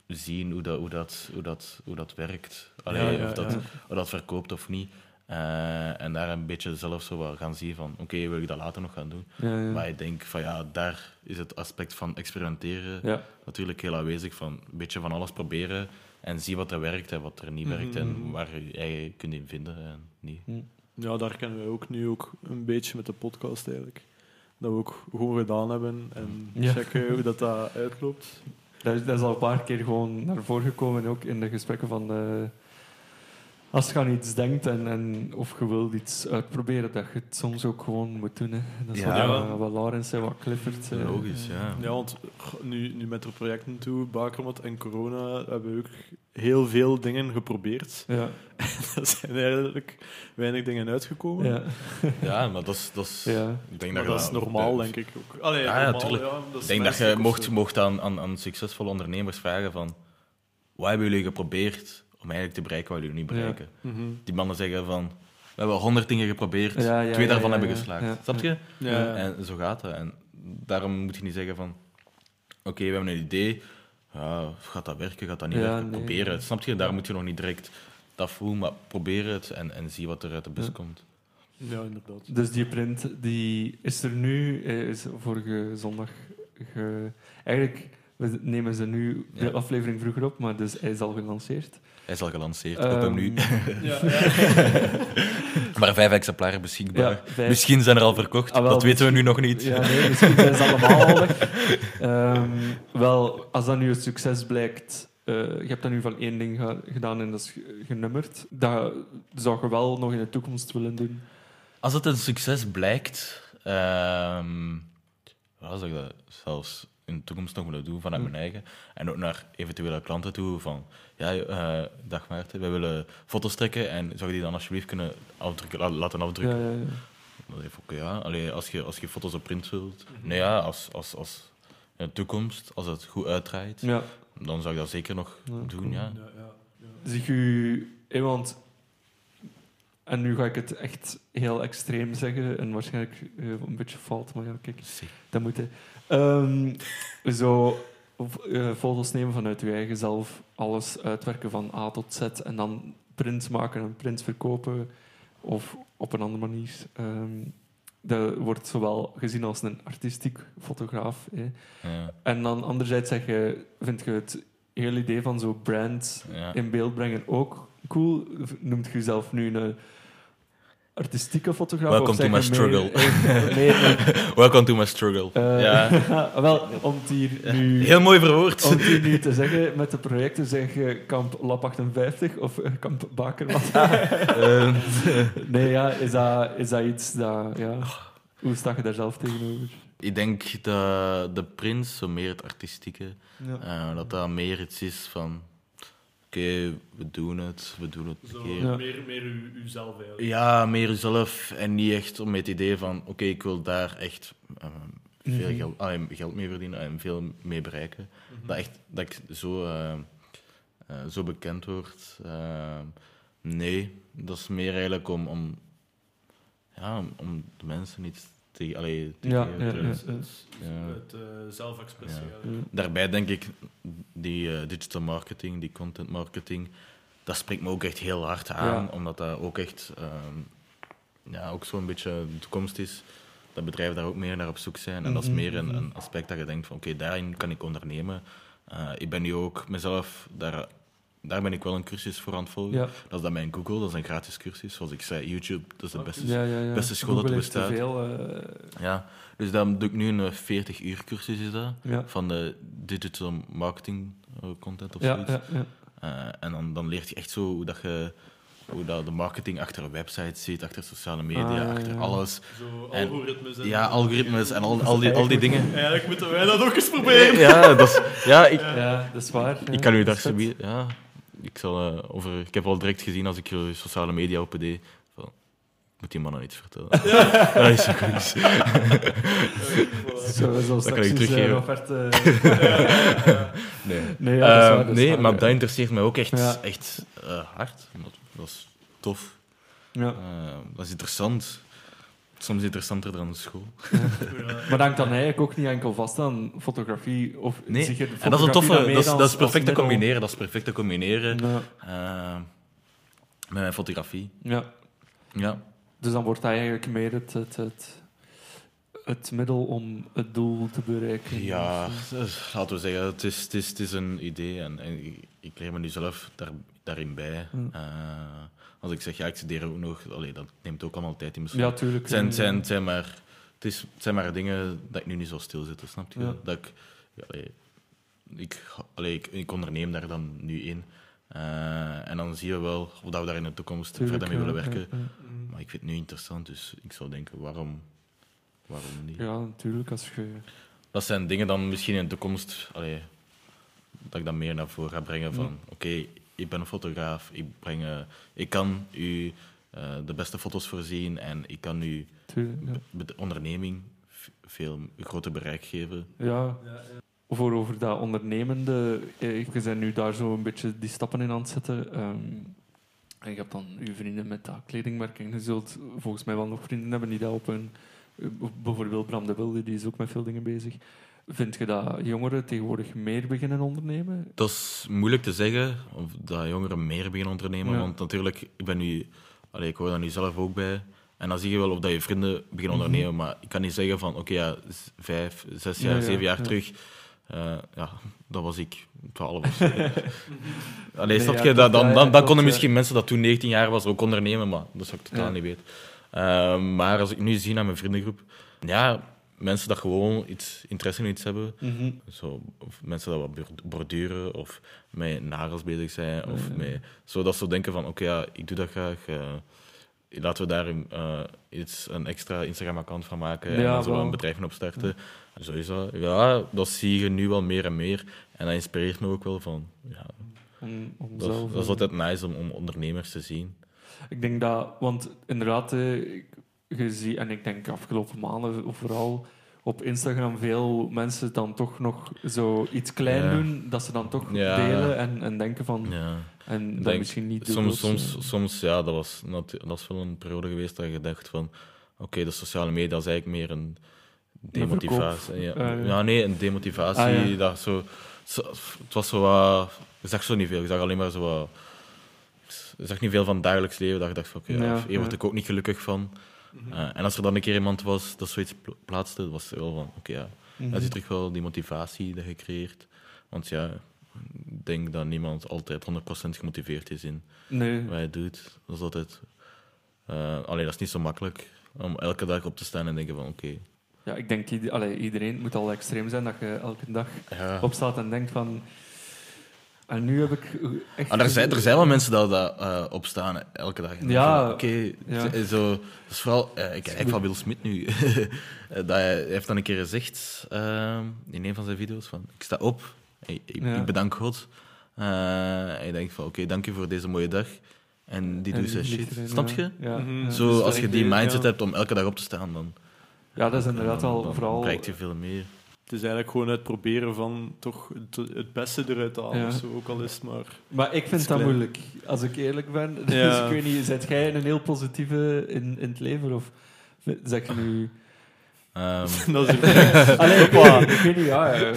zien hoe dat, hoe dat, hoe dat, hoe dat werkt. Allee, Ja, ja, of, dat, ja. of dat verkoopt of niet. Eh, en daar een beetje zelf zo wat gaan zien van oké, wil ik dat later nog gaan doen? Ja, ja. Maar ik denk van ja, daar is het aspect van experimenteren ja. natuurlijk heel aanwezig. Van een beetje van alles proberen en zie wat er werkt en wat er niet werkt. Mhm. En waar je je eigen kunt in vinden en niet. Ja, daar kennen we ook nu ook een beetje met de podcast eigenlijk. Dat we ook gewoon gedaan hebben en Ja. checken hoe dat, dat uitloopt. Dat is, dat is al een paar keer gewoon naar voren gekomen, ook in de gesprekken van... eh, als je aan iets denkt en, en, of je wilt iets uitproberen, dat je het soms ook gewoon moet doen. Hè. Dat is Ja. wat, uh, wat Laurens en wat Clifford zei. Logisch, ja. Ja, want nu, nu met de projecten toe, Bakermat en corona, hebben we ook heel veel dingen geprobeerd. Ja, er zijn eigenlijk weinig dingen uitgekomen. ja, Ja, maar dat is... Dat is ja. Ik denk Maar dat, dat is normaal, denk ik ook. Allee, Ja, ja, normaal, tuurlijk. ja, Ik denk dat je mocht, mocht aan, aan, aan succesvolle ondernemers vragen van... Wat hebben jullie geprobeerd om eigenlijk te bereiken wat jullie niet bereiken? Mhm. Die mannen zeggen van... We hebben honderd dingen geprobeerd, Ja, ja, twee ja, daarvan ja, hebben ja. geslaagd. Ja, Snap je? En zo gaat het. En daarom moet je niet zeggen van... Oké, we hebben een idee. Ja, gaat dat werken? Gaat dat niet Ja, werken? nee. Probeer het. Snap je? Daar moet je nog niet direct dat voelen, maar probeer het en, en zie wat er uit de bus Ja. komt. ja, inderdaad. Dus die print die is er nu, eh, is vorige zondag. Ge... Eigenlijk, we nemen ze nu de aflevering vroeger op, maar dus hij is al gelanceerd. Hij is al gelanceerd. Koop hem nu. Ehm, Ja, maar vijf exemplaren beschikbaar. Ja, vijf. Misschien zijn er al verkocht. Ah, wel, dat weten we nu nog niet. Ja, nee, misschien zijn ze allemaal al weg. Ehm, wel, als dat nu een succes blijkt, eh, je hebt dan nu van één ding ge- gedaan en dat is ge- genummerd. Dat zou je wel nog in de toekomst willen doen. Als het een succes blijkt, ehm ja, zou ik dat zelfs in de toekomst nog willen doen vanuit Hm. mijn eigen. En ook naar eventuele klanten toe van, ja, eh, dag Maarten, wij willen foto's trekken en zou je die dan alsjeblieft kunnen afdrukken, laten Ja, afdrukken? ja, ja. Dan zeg ik, oké, ja, allee, als, je, als je foto's op print wilt, Mhm. nee ja, als, als, als in de toekomst, als het goed uitdraait, ja. dan zou ik dat zeker nog Ja, doen, cool. ja. ja, ja, ja. Zie u iemand, en nu ga ik het echt heel extreem zeggen en waarschijnlijk eh, een beetje fout, maar ja, kijk, dat moet. hè. Ehm, zo eh, foto's nemen vanuit uw eigen zelf, alles uitwerken van A tot Z en dan prints maken en prints verkopen of op een andere manier. Ehm, dat wordt zowel gezien als een artistiek fotograaf. Hè. Ja, En dan anderzijds zeg je, vind je het hele idee van zo'n brand ja. in beeld brengen ook cool? Noemt je jezelf nu een artistieke fotograaf? Welcome of to my je meer- eh, nee. Welcome to my struggle. Eh, ja. wel, om het hier nu... Heel mooi verwoord. Om het hier nu te zeggen, met de projecten zeg je kamp Lab 58 of eh, kamp Bakermat. Eh, nee, ja, is dat, is dat iets dat... Ja, hoe sta je daar zelf tegenover? ik denk dat de prins, zo meer het artistieke, Ja. dat dat meer iets is van... Oké, we doen het, we doen het Zo, keer. Ja. meer, meer u, uzelf eigenlijk. Ja, meer jezelf en niet echt om met het idee van... Oké, ik wil daar echt eh, veel Mhm. geld, ah, geld mee verdienen en veel mee bereiken. Mhm. Dat, echt, dat ik zo, eh, eh, zo bekend word. Eh, nee, dat is meer eigenlijk om, om, ja, om, om de mensen iets te, allee, te Ja, geven. ja. Het, het, het eh, zelfexpressie. Ja. eigenlijk. Daarbij denk ik, die eh, digital marketing, die content marketing, dat spreekt me ook echt heel hard aan, Ja. omdat dat ook echt ehm, ja, ook zo'n beetje de toekomst is. Dat bedrijven daar ook meer naar op zoek zijn. En dat is Mhm, meer een, een aspect dat je denkt van oké, daarin kan ik ondernemen. Eh, ik ben nu ook mezelf, daar, daar ben ik wel een cursus voor aan het volgen. Ja, Dat is dan mijn Google, dat is een gratis cursus. Zoals ik zei, YouTube, dat is de beste. ja, ja, ja. beste school dat er bestaat. veel, eh, Ja, dus dan doe ik nu een 40 uur cursus is dat ja. van de digital marketing eh, content of Ja, zoiets. ja, ja. Eh, en dan, dan leert je echt zo hoe, dat je, hoe dat de marketing achter een website zit, achter sociale media, Ah, achter ja. alles. Zo En- algoritmes. En Ja, algoritmes en al, al, die, al die dingen. Eigenlijk moeten wij dat ook eens proberen. Ja, dat is, ja ik, Ja, dat is waar. ja. ik kan u daar ja, ik, zal, eh, over, ik heb al direct gezien als ik je sociale media open deed, van, moet die mannen iets vertellen. Ja, dat is ook iets. Zo, zo kan ik teruggeven. eh, offerte- Nee. Nee, ja, dat is Eh, waar, dat is nee, waar, maar ja. dat interesseert mij ook echt, Ja. echt eh, hard. Dat, dat is tof. Ja. Eh, dat is interessant. Soms interessanter dan school. Maar dat hangt dan eigenlijk ook niet enkel vast aan fotografie. Of Nee, de en dat is een toffe. Dat is, dat is perfect te combineren. Dat is perfect te combineren Ja, eh, met mijn fotografie. ja. Ja, Dus dan wordt dat eigenlijk meer het, het, het, het middel om het doel te bereiken. ja dus, laten we zeggen, het is, het is, het is een idee en, en ik, ik leer me nu zelf daar, daarin bij. Eh, als ik zeg, ja, ik studeer ook nog, allee, dat neemt ook allemaal tijd in beslag. Ja, tuurlijk. Het zijn, zijn, zijn maar, het, is, het zijn maar dingen dat ik nu niet zo stil zit, snap je? Ja. Dat ik, ja, allee, ik, allee, ik, ik onderneem daar dan nu in. Eh, en dan zie je wel of dat we daar in de toekomst Tuurlijk, verder mee willen werken. ja. Maar ik vind het nu interessant, dus ik zou denken, waarom, waarom niet? Ja, natuurlijk. Als je... Dat zijn dingen dan misschien in de toekomst, allee, dat ik dat meer naar voren ga brengen van, oké, ik ben een fotograaf, ik, breng, eh, ik kan u eh, de beste foto's voorzien en ik kan u ja. met de onderneming veel groter bereik geven. Ja, voor over dat ondernemende, eh, je bent nu daar zo een beetje die stappen in aan het zetten. ehm, en je hebt dan je vrienden met dat kledingmerk en je zult volgens mij wel nog vrienden hebben die dat op een... eh, Bijvoorbeeld Bram de Wilde, die is ook met veel dingen bezig. Vind je dat jongeren tegenwoordig meer beginnen ondernemen? Dat is moeilijk te zeggen, of dat jongeren meer beginnen ondernemen, Ja. want natuurlijk, ik ben nu, allee, ik hoor daar nu zelf ook bij. En dan zie je wel of dat je vrienden beginnen Mhm. ondernemen, maar ik kan niet zeggen van, oké, ja, vijf, zes jaar, Ja, ja, zeven jaar ja. terug, eh, ja, dat was ik, twaalf of zo. Allee, Nee, je? Dat, dan, dan, dan konden ja. misschien mensen dat toen 19 jaar was ook ondernemen, maar dat zou ik totaal niet weten. Eh, maar als ik nu zie naar mijn vriendengroep, ja, mensen dat gewoon iets, interesse in iets hebben, Mhm. zo, of mensen dat wat bord- borduren of met nagels bezig zijn. Of met, zo dat ze denken van, oké, ja, ik doe dat graag. eh, laten we daar een, eh, iets, een extra Instagram-account van maken en Ja, wel. een bedrijf opstarten. En zo is dat. Ja, dat zie je nu wel meer en meer. En dat inspireert me ook wel van, ja, Om, om dat, zelf, dat is altijd nice om, om ondernemers te zien. Ik denk dat, want inderdaad, eh, ik- je ziet, en ik denk afgelopen maanden vooral op Instagram veel mensen dan toch nog zo iets klein Ja. doen, dat ze dan toch Ja. delen en, en denken van, Ja. en dat denk, misschien niet Soms, soms, soms ja, dat was, dat is wel een periode geweest dat je dacht van, oké, de sociale media is eigenlijk meer een demotivatie. Ja, Ah, ja. ja, nee, een demotivatie. Ah, dat zo, zo- het was zo wat, je zag zo niet veel, je zag alleen maar zo wat, je zag niet veel van het dagelijks leven, dat je dacht van, oké, ja, hier word ik ook niet gelukkig van. Eh, en als er dan een keer iemand was dat zoiets pla- plaatste, was het wel van, oké, ja, Mhm. dat is terug wel die motivatie dat je creëert. Want ja, ik denk dat niemand altijd 100% gemotiveerd is in Nee, wat hij doet. Dat is altijd Eh, alleen dat is niet zo makkelijk om elke dag op te staan en denken van oké. Ja, ik denk, allee, iedereen moet al extreem zijn dat je elke dag ja. opstaat en denkt van... En nu heb ik echt... Er, zijn, er zijn wel mensen dat, dat eh, opstaan elke dag. En Ja, denk Oké, ja. z- zo, dat is vooral... eh, ik kijk van Will Smith nu. Eh, dat hij heeft dan een keer gezegd eh, in een van zijn video's van... Ik sta op, ik, ik, Ja. ik bedank God. Eh, en je denkt van, oké, dank je voor deze mooie dag. En die doet zijn die shit. erin, Snap je? Ja, Mhm. Zo, Dus als je ik die mindset ja. hebt om elke dag op te staan, dan, Ja, dat is inderdaad dan vooral... bereikt je veel meer. Het is eigenlijk gewoon het proberen van toch het, het beste eruit te halen. Ja. of Zo, ook al is het maar... Maar ik vind dat moeilijk, als ik eerlijk ben. Dus Ja. ik weet niet, zet jij een heel positieve in, in het leven? Of zeg je nu... Ehm, dat is Allee, ik, ik weet niet, ja. eh,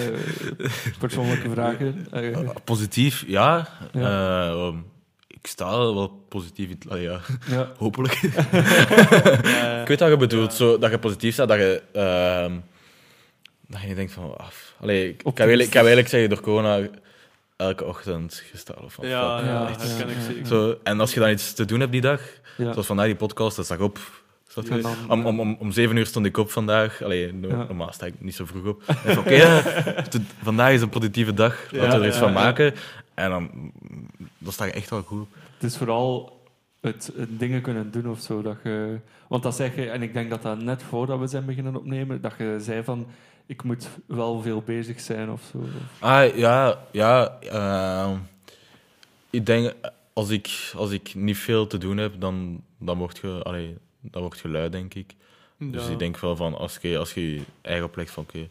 persoonlijke vragen. Eh, eh, positief, ja. Ja. Eh, um, ik sta wel positief. in het- ah, ja, ja. hopelijk. Eh, Ik weet wat je bedoelt, Ja. zo, dat je positief staat, dat je, ehm, dat je denkt van, af. Allee, ik, ik, kan wel, ik kan wel zeggen, door corona elke ochtend gestaan. Van, ja, fuck. ja, Ja, herken ja, ik ja. zeker. Zo, en als je dan iets te doen hebt die dag, ja. zoals vandaag die podcast, dat zag op. Dan- Om, om, om, om zeven uur stond ik op vandaag. Allee, no- Ja. normaal sta ik niet zo vroeg op. Oké, vandaag is een positieve dag. Laten Ja, we er iets ja, van ja. maken. En dan, dan sta je echt wel goed. Het is vooral het, het dingen kunnen doen of zo. Dat je, want dat zeg je, en ik denk dat dat net voordat we zijn beginnen opnemen, dat je zei van, ik moet wel veel bezig zijn of zo. Ah, ja, ja. ehm, ik denk, als ik, als ik niet veel te doen heb, dan, dan word je, allee, dan word je lui, denk ik. Dus ik denk wel van, als je als je, je eigen oplegt van, oké,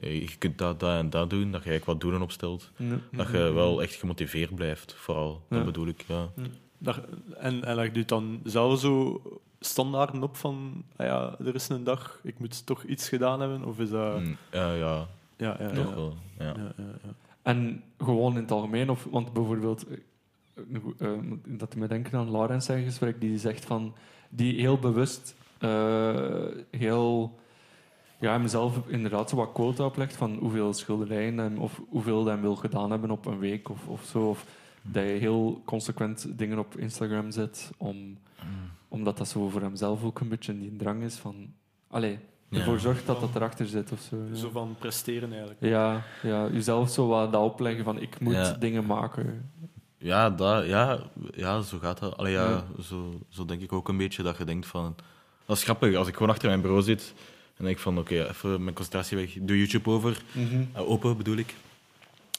eh, je kunt dat, dat en dat doen, dat je eigenlijk wat doelen opstelt. Ja. Dat je wel echt gemotiveerd blijft, vooral. Dat Ja. bedoel ik, ja. Dat- en, en leg je dan zelf zo standaarden op van, ah ja, er is een dag, ik moet toch iets gedaan hebben? Of is dat... Mm, ja, ja, Ja, ja, ja. toch wel. Ja. Ja, ja, ja. En gewoon in het algemeen, of, want bijvoorbeeld, eh, eh, dat me denken aan Laurens zijn gesprek, die zegt van, die heel bewust, eh, heel, ja, hemzelf inderdaad zo wat quota oplegt van hoeveel schilderijen hem, of hoeveel hij wil gedaan hebben op een week of, of zo. Of dat je heel consequent dingen op Instagram zet, om, Mm. Omdat dat zo voor hemzelf ook een beetje die drang is van, allee, Ja. ervoor zorgt dat dat erachter zit of zo. ja. Zo van presteren eigenlijk. Ja, ja, jezelf zo wat dat opleggen van ik moet Ja. dingen maken. Ja, dat, ja, ja, zo gaat dat. Allee, ja, Ja. Zo, zo denk ik ook een beetje dat je denkt van... Dat is grappig, als ik gewoon achter mijn bureau zit en denk van, oké, even mijn concentratie weg, doe YouTube over, eh, open bedoel ik.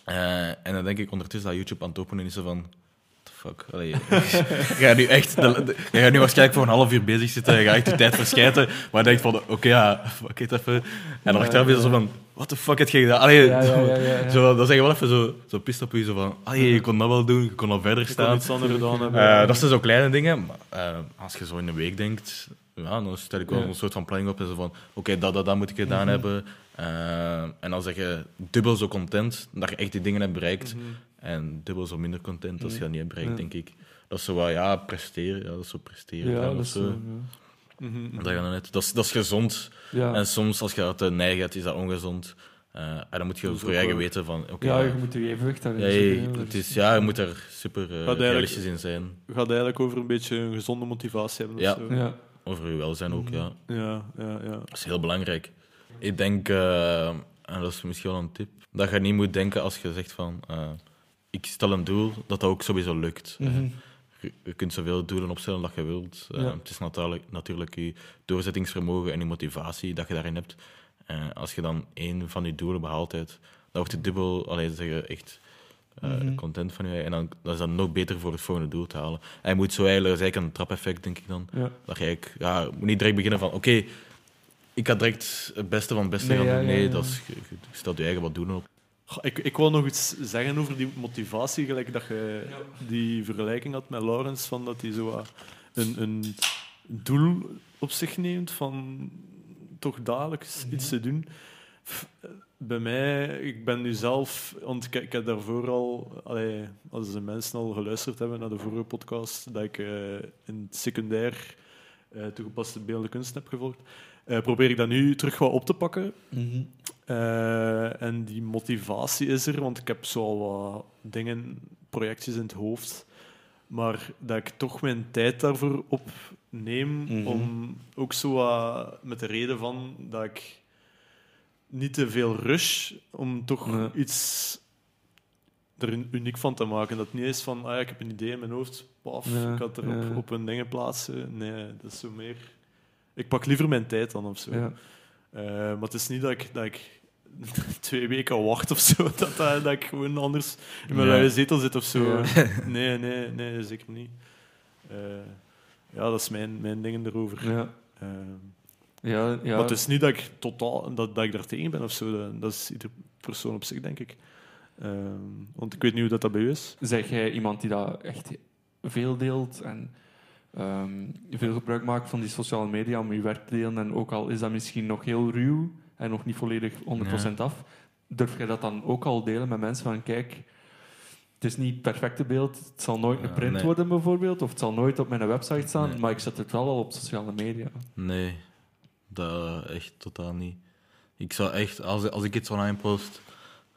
Eh, en dan denk ik ondertussen dat YouTube aan het openen is, van... Fuck? Allee, je gaat nu echt... de- de- je gaat nu waarschijnlijk voor een half uur bezig zitten, je gaat echt je tijd verschijten, maar je denkt van, oké, ja, fuck it even. En dan Ja, achteraf is het zo van, what the fuck heb je gedaan? Allee, Ja, ja, zo- ja, ja, ja. Zo, dan zeg je wel even zo, zo pist op je, zo van, allee, je kon dat wel doen, je kon al verder staan. iets anders gedaan hebben. Eh, dat zijn zo kleine dingen, maar eh, als je zo in een week denkt, ja, dan stel ik wel Ja. een soort van planning op en zo van, oké, dat, dat, dat moet ik gedaan hebben. Eh, en dan zeg je dubbel zo content dat je echt die dingen hebt bereikt Mhm. En dubbel zo minder content als je dat niet hebt bereikt, Ja. denk ik. Dat is zo wat, ja, presteren, ja, dat is zo presteren. Ja, dat of zo. zo. Mhm, mhm. Dat, gaat dan net. Dat, is, dat is gezond. Ja. En soms, als je dat te neigen hebt, is dat ongezond. Eh, en dan moet je voor je eigen weten van, oké, ja, ja, je moet je evenwicht daarin ja, je, het is, ja, je moet daar super realistisch in zijn. Het gaat eigenlijk over een beetje een gezonde motivatie hebben. Ja. Of zo. Ja. Over je welzijn ook, Mhm. ja. Ja, ja, ja. Dat is heel belangrijk. Ik denk, eh, en dat is misschien wel een tip, dat je niet moet denken als je zegt van, eh, ik stel een doel, dat dat ook sowieso lukt. Mhm. je, je kunt zoveel doelen opstellen dat je wilt. Het is natuurlijk, natuurlijk je doorzettingsvermogen en je motivatie dat je daarin hebt. Eh, als je dan één van die doelen behaald hebt, dan wordt het dubbel, alleen zeggen echt eh, Mhm. content van je. En dan, dan is dat nog beter voor het volgende doel te halen. En je moet zo eigenlijk, dat is eigenlijk een trapeffect, denk ik dan. Ja. Dat je eigenlijk, ja, moet niet direct beginnen van, oké, ik ga direct het beste van het beste Nee, gaan doen. Nee, ja. dat is, je, je stelt je eigen wat doelen op. Ik, ik wil nog iets zeggen over die motivatie, gelijk dat je die vergelijking had met Laurens, van dat hij zo een, een doel op zich neemt van toch dagelijks iets te doen. Bij mij, ik ben nu zelf, want ik, heb daarvoor al, allee, als de mensen al geluisterd hebben naar de vorige podcast, dat ik eh, in het secundair eh, toegepaste beeldende kunst heb gevolgd, eh, probeer ik dat nu terug wat op te pakken. Mhm. Eh, en die motivatie is er, want ik heb zo al wat dingen, projectjes in het hoofd maar dat ik toch mijn tijd daarvoor opneem. Mhm. Om ook zo wat met de reden van dat ik niet te veel rush om toch iets er un- uniek van te maken. Dat het niet is van, ah ja, ik heb een idee in mijn hoofd, paf, Ja, ik had er ja. op, op een dingen plaatsen. Nee, dat is zo meer... Ik pak liever mijn tijd dan of zo. Ja. Eh, maar het is niet dat ik, dat ik twee weken wacht of zo, dat, dat, dat ik gewoon anders in mijn Ja. luie zetel zit of zo. Ja. Nee, nee, nee, zeker niet. Eh, ja, dat is mijn, mijn dingen erover. Ja. Eh, Ja, ja. Maar het is niet dat ik totaal dat, dat ik daar tegen ben of zo. Dat, dat is ieder persoon op zich, denk ik. Ehm, want ik weet niet hoe dat, dat bij u is. Zeg jij iemand die dat echt veel deelt en ehm, veel gebruik maakt van die sociale media om je werk te delen en ook al is dat misschien nog heel ruw en nog niet volledig 100% af, durf jij dat dan ook al delen met mensen van kijk, het is niet het perfecte beeld, het zal nooit een print nee. worden bijvoorbeeld, of het zal nooit op mijn website staan, Nee. maar ik zet het wel al op sociale media. Nee, dat echt totaal niet. Ik zou echt, als, als ik iets online post,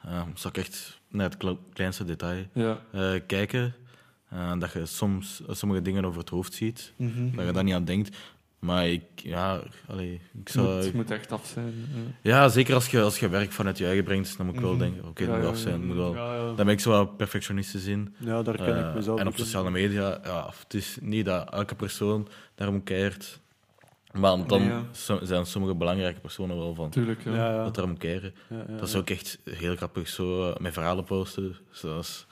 ehm, zou ik echt naar het kle- kleinste detail Ja. eh, kijken. Eh, dat je soms sommige dingen over het hoofd ziet, Mhm. dat je daar niet aan denkt. Maar ik, ja, allee, ik Het zou... moet, het moet echt af zijn. Ja, zeker als je, als je werk vanuit je eigen brengt, dan moet ik wel Mhm. denken, oké, het Ja, moet ja, af zijn. moet wel... Ja, ja. Daar ben ik zo wel perfectionistisch in. ja daar ken Eh, ik mezelf en op sociale media, ja, het is niet dat elke persoon daarom keert. Maar dan Nee, ja. so- zijn sommige belangrijke personen wel van Tuurlijk, ja. Ja, ja. dat daarom keren. Ja, ja, Dat is ook echt heel grappig, zo eh, met verhalen posten. Zoals,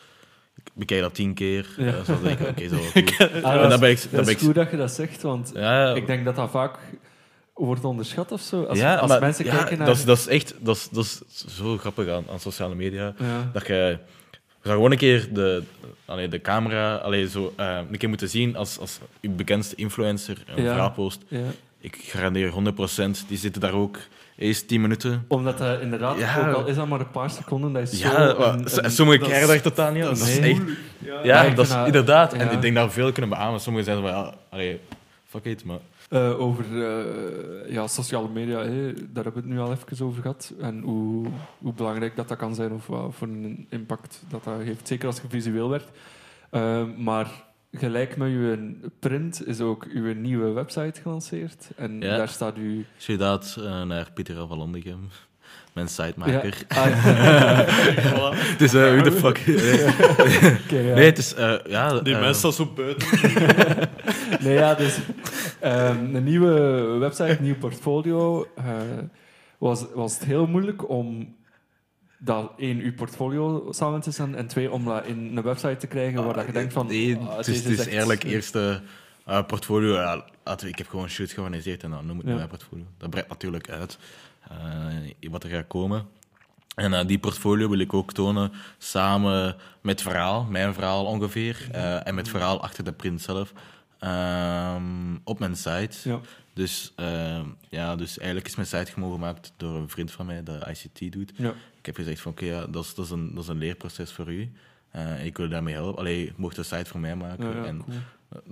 bekijk dat tien keer. Ja. Ja. Denk ik, oké, zo En dat, dan ben ik, is, dat goed dat je dat zegt, want ja, ja. ik denk dat dat vaak wordt onderschat of zo. Als, ja, als maar- mensen ja, kijken naar... dat, is, dat is echt dat is, dat is zo grappig aan, aan sociale media. ja. Dat je, je zou gewoon een keer de, allee, de camera allee, zo, eh, een keer moeten zien als, als je bekendste influencer een Ja. verhaal post. Ja. Ik garandeer 100%, die zitten daar ook eerst 10 minuten. Omdat dat inderdaad, Ja. ook al is dat maar een paar seconden, dat is zo... Ja, maar een- s- een- sommigen dat krijgen is- daar totaal niet aan. dat Dat is echt... Ja, Ja, Ja, ik dat is dat- inderdaad. En ik denk dat we veel kunnen beamen. Sommigen zeggen van, ja, allee, fuck it, maar... Eh, over eh, ja, sociale media, hè, daar hebben we het nu al even over gehad. En hoe, hoe belangrijk dat, dat kan zijn of wat voor een impact dat dat heeft. Zeker als je visueel werkt. Eh, maar gelijk met je print is ook uw nieuwe website gelanceerd. En Ja. daar staat u... Shout-out eh, naar Pieter van Landegem, mijn sitemaker. Ja, ah, Voilà. Het is, eh, who the fuck? ja. Nee, het is, eh, ja... Die mensen staan zo buiten. Nee, ja, dus ehm, een nieuwe website, een nieuw portfolio. eh, was, was het heel moeilijk om dat één, uw portfolio samen te stellen en twee, om dat in een website te krijgen waar dat je denkt van... Nee, ah, het is, het is eigenlijk eerste eh, portfolio. Ik heb gewoon shoots georganiseerd en dan noem ik Ja. mijn portfolio. Dat breidt natuurlijk uit eh, wat er gaat komen. En eh, die portfolio wil ik ook tonen samen met verhaal, mijn verhaal ongeveer, en met verhaal achter de print zelf, ehm, op mijn site. Ja. Dus, ehm, ja, dus eigenlijk is mijn site gewoon gemaakt door een vriend van mij, dat ICT doet. Ja. Ik heb gezegd van oké, ja, dat, is, dat, is een, dat is een leerproces voor u. Eh, ik wil daarmee helpen. Allee, je mocht de site voor mij maken. Ja, en cool.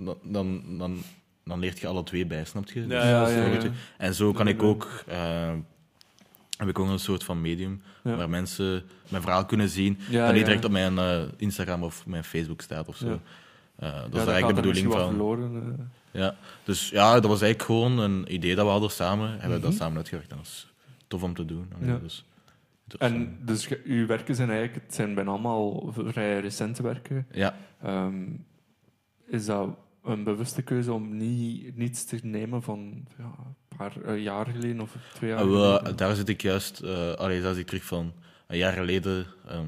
dan, dan, dan, dan leert je alle twee bij, snap je? Dus een En zo kan ik ook... eh, heb ik ook een soort van medium Ja. waar mensen mijn verhaal kunnen zien. Ja, dat niet ja. direct op mijn eh, Instagram of mijn Facebook staat of zo. Eh, dat Ja, is eigenlijk de bedoeling van. verloren. eh. Ja. Dus ja, dat was eigenlijk gewoon een idee dat we hadden samen. Hebben we Mhm. dat samen uitgewerkt. En dat is tof om te doen. Ja. Dus, En dus ge- uw werken zijn eigenlijk, het zijn bijna allemaal vrij recente werken. ja, Ehm, is dat een bewuste keuze om niet, niets te nemen van ja, een paar eh, jaar geleden of twee jaar geleden? daar zit ik juist, eh allee, daar zit ik terug van. Een jaar geleden ehm,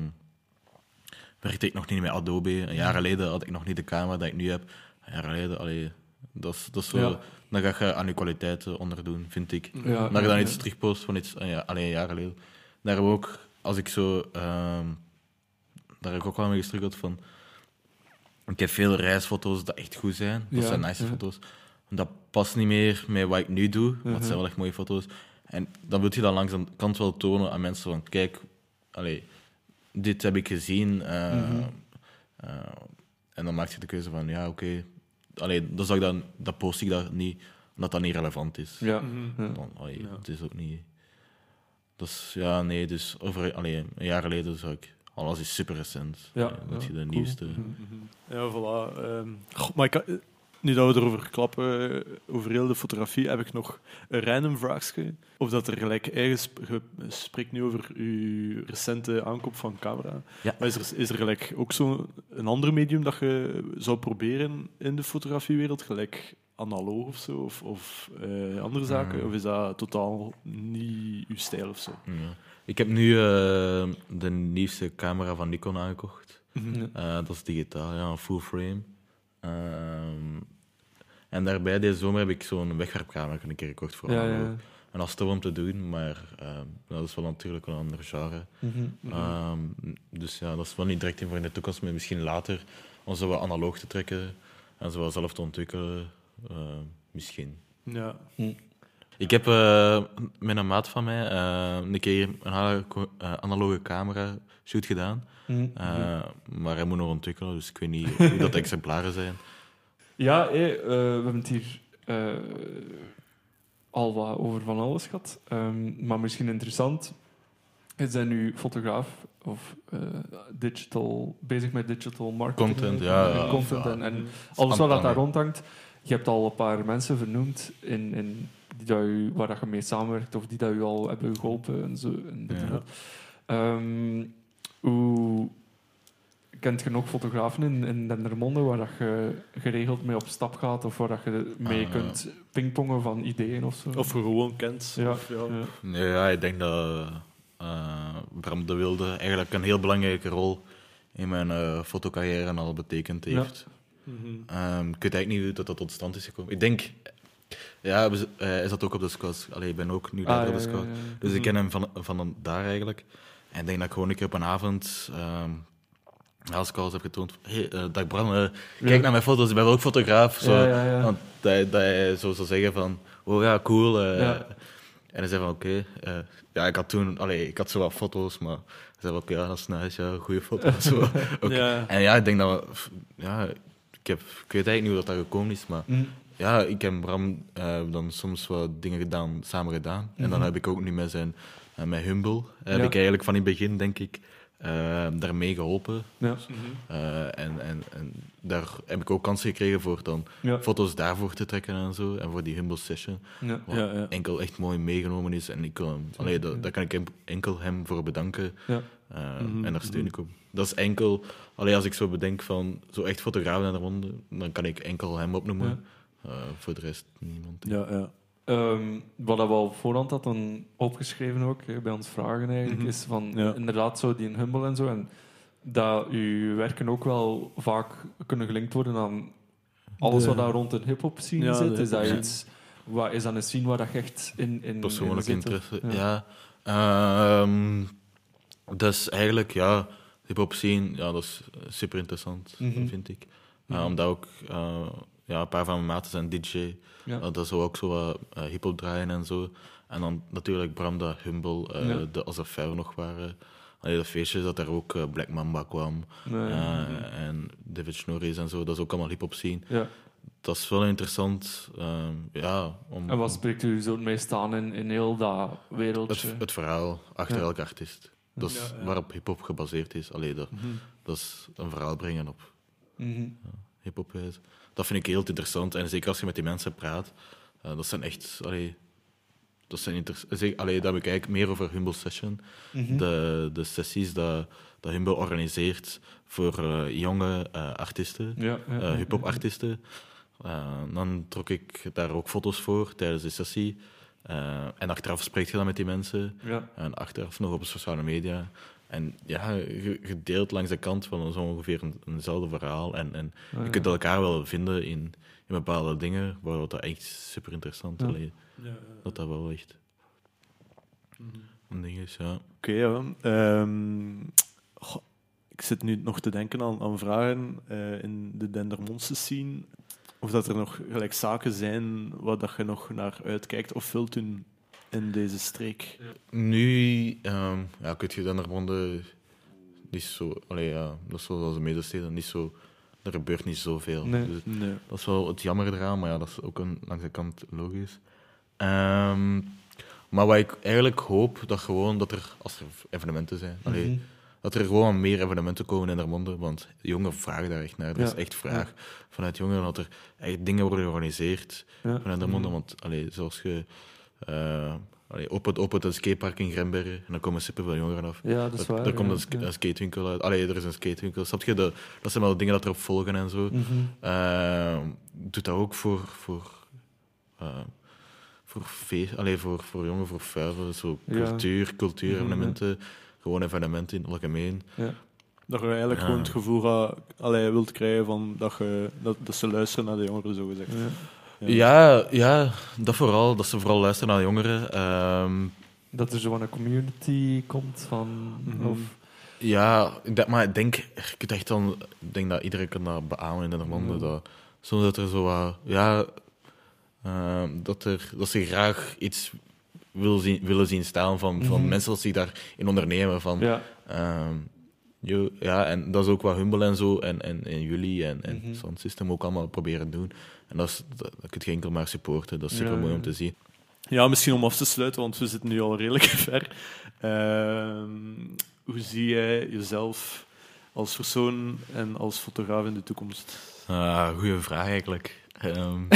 werkte ik nog niet met Adobe. Een jaar geleden had ik nog niet de camera die ik nu heb. Een jaar geleden, allee, dat is, dat is zo, dan ga je aan je kwaliteiten onderdoen, vind ik. Ja, Maar je dan iets terugpost van iets, een jaar, allee, een jaar geleden. Daar heb ik ook, als ik zo, ehm, daar heb ik ook wel mee gestruggeld van. Ik heb veel reisfoto's dat echt goed zijn. Dat zijn nice foto's. Dat past niet meer met wat ik nu doe, maar Mhm. het zijn wel echt mooie foto's. En dan wil je dat langs de kant wel tonen aan mensen van, kijk, allee, dit heb ik gezien. eh, Mhm. eh, en dan maak je de keuze van, ja, oké. Allee, dan, dan, dan post ik dat niet, omdat dat niet relevant is. Ja. Ja. Dan, allee, Ja. Het is ook niet... Dat is, ja, nee, dus over allee, een jaar geleden zou ik Alles is super recent. Ja, Eh, dat ja, je de cool. nieuwste. Mhm. Ja, voilà. ehm, goh, maar ik, kan- nu dat we erover klappen, eh, over heel de fotografie, heb ik nog een random vraagje. Of dat er gelijk eigen... Je spreekt nu over uw recente aankoop van camera. Ja. Maar is er, is er gelijk ook zo'n een ander medium dat je zou proberen in de fotografiewereld? Gelijk analoog of zo? Of, of eh, andere zaken? Hmm. Of is dat totaal niet uw stijl of zo? Ja. Ik heb nu eh, de nieuwste camera van Nikon aangekocht. Eh, dat is digitaal, ja, full frame. Ehm, en daarbij deze zomer heb ik zo'n wegwerpcamera een keer gekocht voor Ja. En dat is tof om te doen, maar ehm, dat is wel natuurlijk een ander genre. Mhm. Ehm, dus ja, dat is wel niet direct in voor in de toekomst, maar misschien later om zo wat analoog te trekken en zo wat zelf te ontwikkelen. eh, misschien. Ja. Ik heb eh, met een maat van mij eh, een keer een analoge, eh, analoge camera shoot gedaan. Mhm. Eh, maar hij moet nog ontwikkelen, dus ik weet niet hoe dat exemplaren zijn. Ja, eh, we hebben het hier eh, al wat over van alles gehad. Ehm, maar misschien interessant. Is hij nu fotograaf of eh, digital, bezig met digital marketing? Content, ja, En ja, content ja. en, en alles wat dat daar rondhangt. Je hebt al een paar mensen vernoemd in, in die dat u, waar dat je mee samenwerkt of die dat u al hebben geholpen en zo. En Ja. Ehm, hoe kent je nog fotografen in, in Dendermonde waar dat je geregeld mee op stap gaat of waar dat je mee Ah, kunt pingpongen van ideeën of zo? Of je gewoon kent. ja, Of, ja. ja. Nee, ja, ik denk dat eh, Bram de Wilde eigenlijk een heel belangrijke rol in mijn eh, fotocarrière al betekend Ja. heeft. Mhm. Ehm, ik weet eigenlijk niet hoe dat, dat tot stand is gekomen. Ik denk, ja, eh, hij zat ook op de scouts. Allee, ik ben ook nu Ah, leider ja, op de ja, scout. ja, ja. Dus ik Mhm. ken hem van, van daar eigenlijk. En ik denk dat ik gewoon een keer op een avond ehm als ik al eens heb getoond. Hey, eh, dag Bram, eh, kijk Ja. naar mijn foto's, ik ben wel ook fotograaf. Zo. Ja, ja, ja. Want dat, hij- dat hij zo zou zeggen van, oh ja, cool. eh. Ja. En hij zei van, oké. eh, ja, ik had toen, allee, ik had zo wat foto's, maar hij zei van, oké, ja, dat is nice, ja, goede foto's. zo. En ja, ik denk dat, we, ja, ik, heb, ik weet eigenlijk niet hoe dat, dat gekomen is, maar Mhm. ja, ik en Bram eh, hebben dan soms wat dingen gedaan, samen gedaan. En dan Mhm. heb ik ook nu met zijn, met Humble, heb Ja. ik eigenlijk van in het begin, denk ik, daarmee geholpen. Ja. Mhm. Eh, en, en, en daar heb ik ook kansen gekregen voor dan Ja. foto's daarvoor te trekken en zo. En voor die Humble session. Ja. Wat Ja, enkel echt mooi meegenomen is. En ik wil hem, allee, da- ja. daar kan ik hem, enkel hem voor bedanken. Ja. Eh, Mhm, En daar steun mhm. ik op. Dat is enkel, allee, als ik zo bedenk van zo echt fotograaf naar de ronde, dan kan ik enkel hem opnoemen. Eh, voor de rest niemand. Ja, ja. Ehm, wat we al voorhand hadden opgeschreven ook, bij ons vragen eigenlijk, Mhm. is van Ja. inderdaad zo die Humble en zo. En dat uw werken ook wel vaak kunnen gelinkt worden aan alles De- wat daar rond een hip-hop scene Ja, zit. Is dat iets, wat, is dat een scene waar dat je echt in, in Persoonlijk in interesse, ja. Ehm, dat is eigenlijk, ja, hip-hop scene, ja, dat is super interessant, Mhm. vind ik. Mhm. omdat ook eh, ja, een paar van mijn maten zijn DJ. Ja. Eh, dat zou ook zo wat eh, hip-hop draaien en zo. En dan natuurlijk Bramda, Humble, eh Ja. de Azafel nog waren. Allee, dat feestje dat daar ook Black Mamba kwam. Nee, en David Schnorris en zo. Dat is ook allemaal hip-hop scene. ja. Dat is wel interessant. ehm, ja, om En wat spreekt u zo het meest aan in, in heel dat wereldje? het, het verhaal achter elke artiest. Dat is Ja, ja. waarop hip-hop gebaseerd is. Allee, dat, Mhm. dat is een verhaal brengen op Mhm. hip-hop wijze. Dat vind ik heel interessant. En zeker als je met die mensen praat, eh, dat zijn echt. Allee, dat zijn interessant. Allee, daar heb ik eigenlijk meer over Humble Session. Mhm. De, de sessies dat, dat Humble organiseert voor eh, jonge eh, artiesten, Ja, ja, eh hip-hop artiesten. Eh, dan trok ik daar ook foto's voor tijdens de sessie. Eh, en achteraf spreekt je dan met die mensen. Ja. En achteraf nog op sociale media. En ja, deelt langs de kant van zo ongeveer een, eenzelfde verhaal. En, en Ah, je kunt elkaar wel vinden in, in bepaalde dingen, waardoor dat echt super interessant Ja. is. Ja. Dat dat wel echt Mhm. een ding is, ja. Oké, ja. Ehm, goh, ik zit nu nog te denken aan, aan vragen eh, in de Dendermondse scene. Of dat er nog gelijk zaken zijn waar dat je nog naar uitkijkt of vult doen in deze streek. Nu, ehm ja, kun je dan naar Ronde niet zo, allee, ja, dat is zoals de medesteden, niet zo, er gebeurt niet zoveel. Nee. Dus Nee. dat is wel het jammer eraan, maar ja, dat is ook een, langs de kant logisch. Ehm, maar wat ik eigenlijk hoop, dat gewoon dat er, als er evenementen zijn, allee, Mhm. dat er gewoon meer evenementen komen in Dermonde, want jongeren vragen daar echt naar. Er is echt vraag vanuit jongeren dat er echt dingen worden georganiseerd vanuit Dermonde. Mhm. Want allee, zoals je eh, allee, op, het, op het skatepark in Grembergen, en dan komen superveel jongeren af. Ja, dat is waar. Daar komt ja. een, sk- Ja. een skatewinkel uit. Allee, er is een skatewinkel. Snap je? Dat, dat zijn wel dingen dat erop volgen en zo. Mhm. Eh, doet dat ook voor, voor, eh, voor, feest, allee, voor, voor jongen, voor vuiven, zo Ja. cultuur, Mhm, gewoon evenementen in het algemeen. Ja. Dat je eigenlijk Ja. gewoon het gevoel allee, wilt krijgen van dat, je, dat, dat ze luisteren naar de jongeren, zo gezegd. Ja. Ja, dat vooral. Dat ze vooral luisteren naar de jongeren. Ehm, Dat er zo'n community komt van... Mhm. Of, ja, maar ik denk, ik echt dan, ik denk dat iedereen kan dat beamen in de landen. Ja. Dat, soms dat er zo wat, ja, ehm, dat, er, dat ze graag iets wil zien, willen zien staan van, van Mhm. mensen zich daarin ondernemen. Van, ja. Ehm, ja, en dat is ook wat Humble en zo, en, en, en jullie en, en Mhm. Sound System ook allemaal proberen doen. En dat, is, dat, dat kun je enkel maar supporten. Dat is super mooi ja. om te zien. Ja, misschien om af te sluiten, want we zitten nu al redelijk ver. Ehm, hoe zie jij jezelf als persoon en als fotograaf in de toekomst? Ah, goeie vraag eigenlijk. Ehm,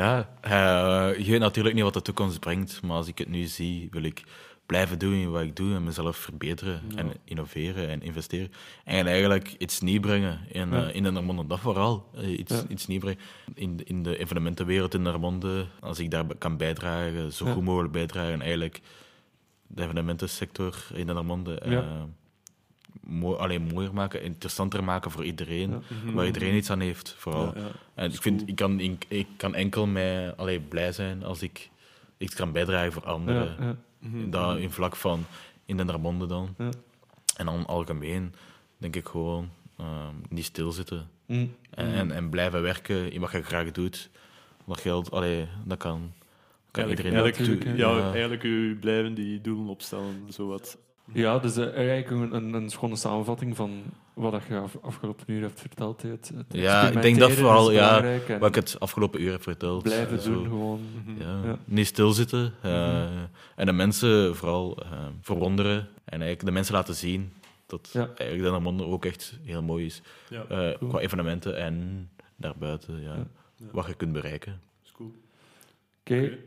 ja, eh, je weet natuurlijk niet wat de toekomst brengt, maar als ik het nu zie, wil ik blijven doen wat ik doe en mezelf verbeteren Ja. en innoveren en investeren. En eigenlijk iets nieuw brengen in, Ja. eh, in de Narmonde. Dat vooral, eh, iets, Ja. iets nieuw brengen. In, in de evenementenwereld in Narmonde, als ik daar kan bijdragen, zo Ja. goed mogelijk bijdragen, en eigenlijk de evenementensector in de Narmonde Ja. eh, mooi, alleen mooier maken, interessanter maken voor iedereen Ja. Mhm. waar iedereen iets aan heeft, vooral. Ja, ja. En ik, vind, ik, kan, ik, ik kan enkel mij allee, blij zijn als ik iets kan bijdragen voor anderen. Ja, ja. Mhm. Dat in vlak van in de Narmonde dan. Ja. En dan algemeen denk ik gewoon ehm, niet stilzitten. Mm. En, en, en blijven werken in wat je graag doet. Dat geldt, allee, dat kan, kan Eigenlijk, iedereen eigenlijk, doen. ja, Ja. eigenlijk u blijven die doelen opstellen, zowat. Ja, dus eh, eigenlijk een, een, een schone samenvatting van wat dat je af- afgelopen uur hebt verteld. Het, het Ja, ik denk dat vooral, ja, Wat ik het afgelopen uur heb verteld. blijven zo. doen gewoon. Mhm. Ja, Ja. Niet stilzitten. eh, Mhm. En de mensen vooral eh, verwonderen. En eigenlijk de mensen laten zien dat Ja. eigenlijk de Narmonde ook echt heel mooi is. Ja, Eh, Cool. Qua evenementen en daarbuiten, ja, wat je kunt bereiken. is cool. Oké.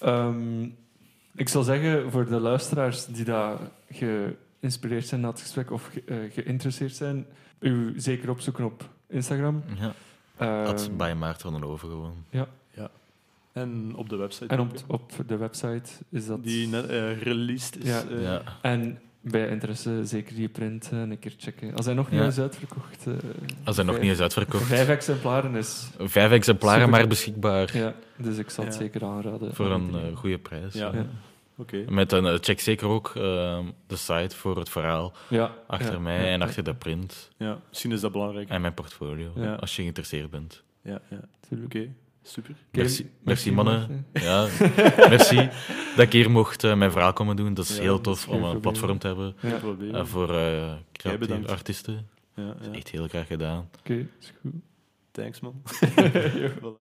Ehm, ik zal zeggen voor de luisteraars die daar geïnspireerd zijn na het gesprek of ge- eh, geïnteresseerd zijn, u zeker opzoeken op Instagram. Ja. Ehm, Dat bij Maart van den Over gewoon. En op de website. en ook, op, op de website is dat. Die net eh, released is. Ja. eh, Ja. En bij interesse zeker die print een keer checken. Als hij nog niet Ja. is uitverkocht. eh, Als hij nog vijf- niet is uitverkocht. Vijf exemplaren is. Vijf exemplaren Super. maar beschikbaar. Ja, dus ik zal het Ja. zeker aanraden. Voor een goede prijs. Ja. Met een, eh, check zeker ook eh, de site voor het verhaal Ja, achter ja, mij ja, en achter de print Ja, misschien is dat belangrijk. en mijn portfolio. Ja. Als je geïnteresseerd bent. Ja, ja. tuurlijk. Oké, super. Merci, merci mannen. Ja, merci dat ik hier mocht eh, mijn verhaal komen doen. Dat is Ja, heel dat tof is om een platform te hebben eh, voor eh creatieve artiesten. ja, ja. Echt heel graag gedaan. Oké, is goed. Thanks, man.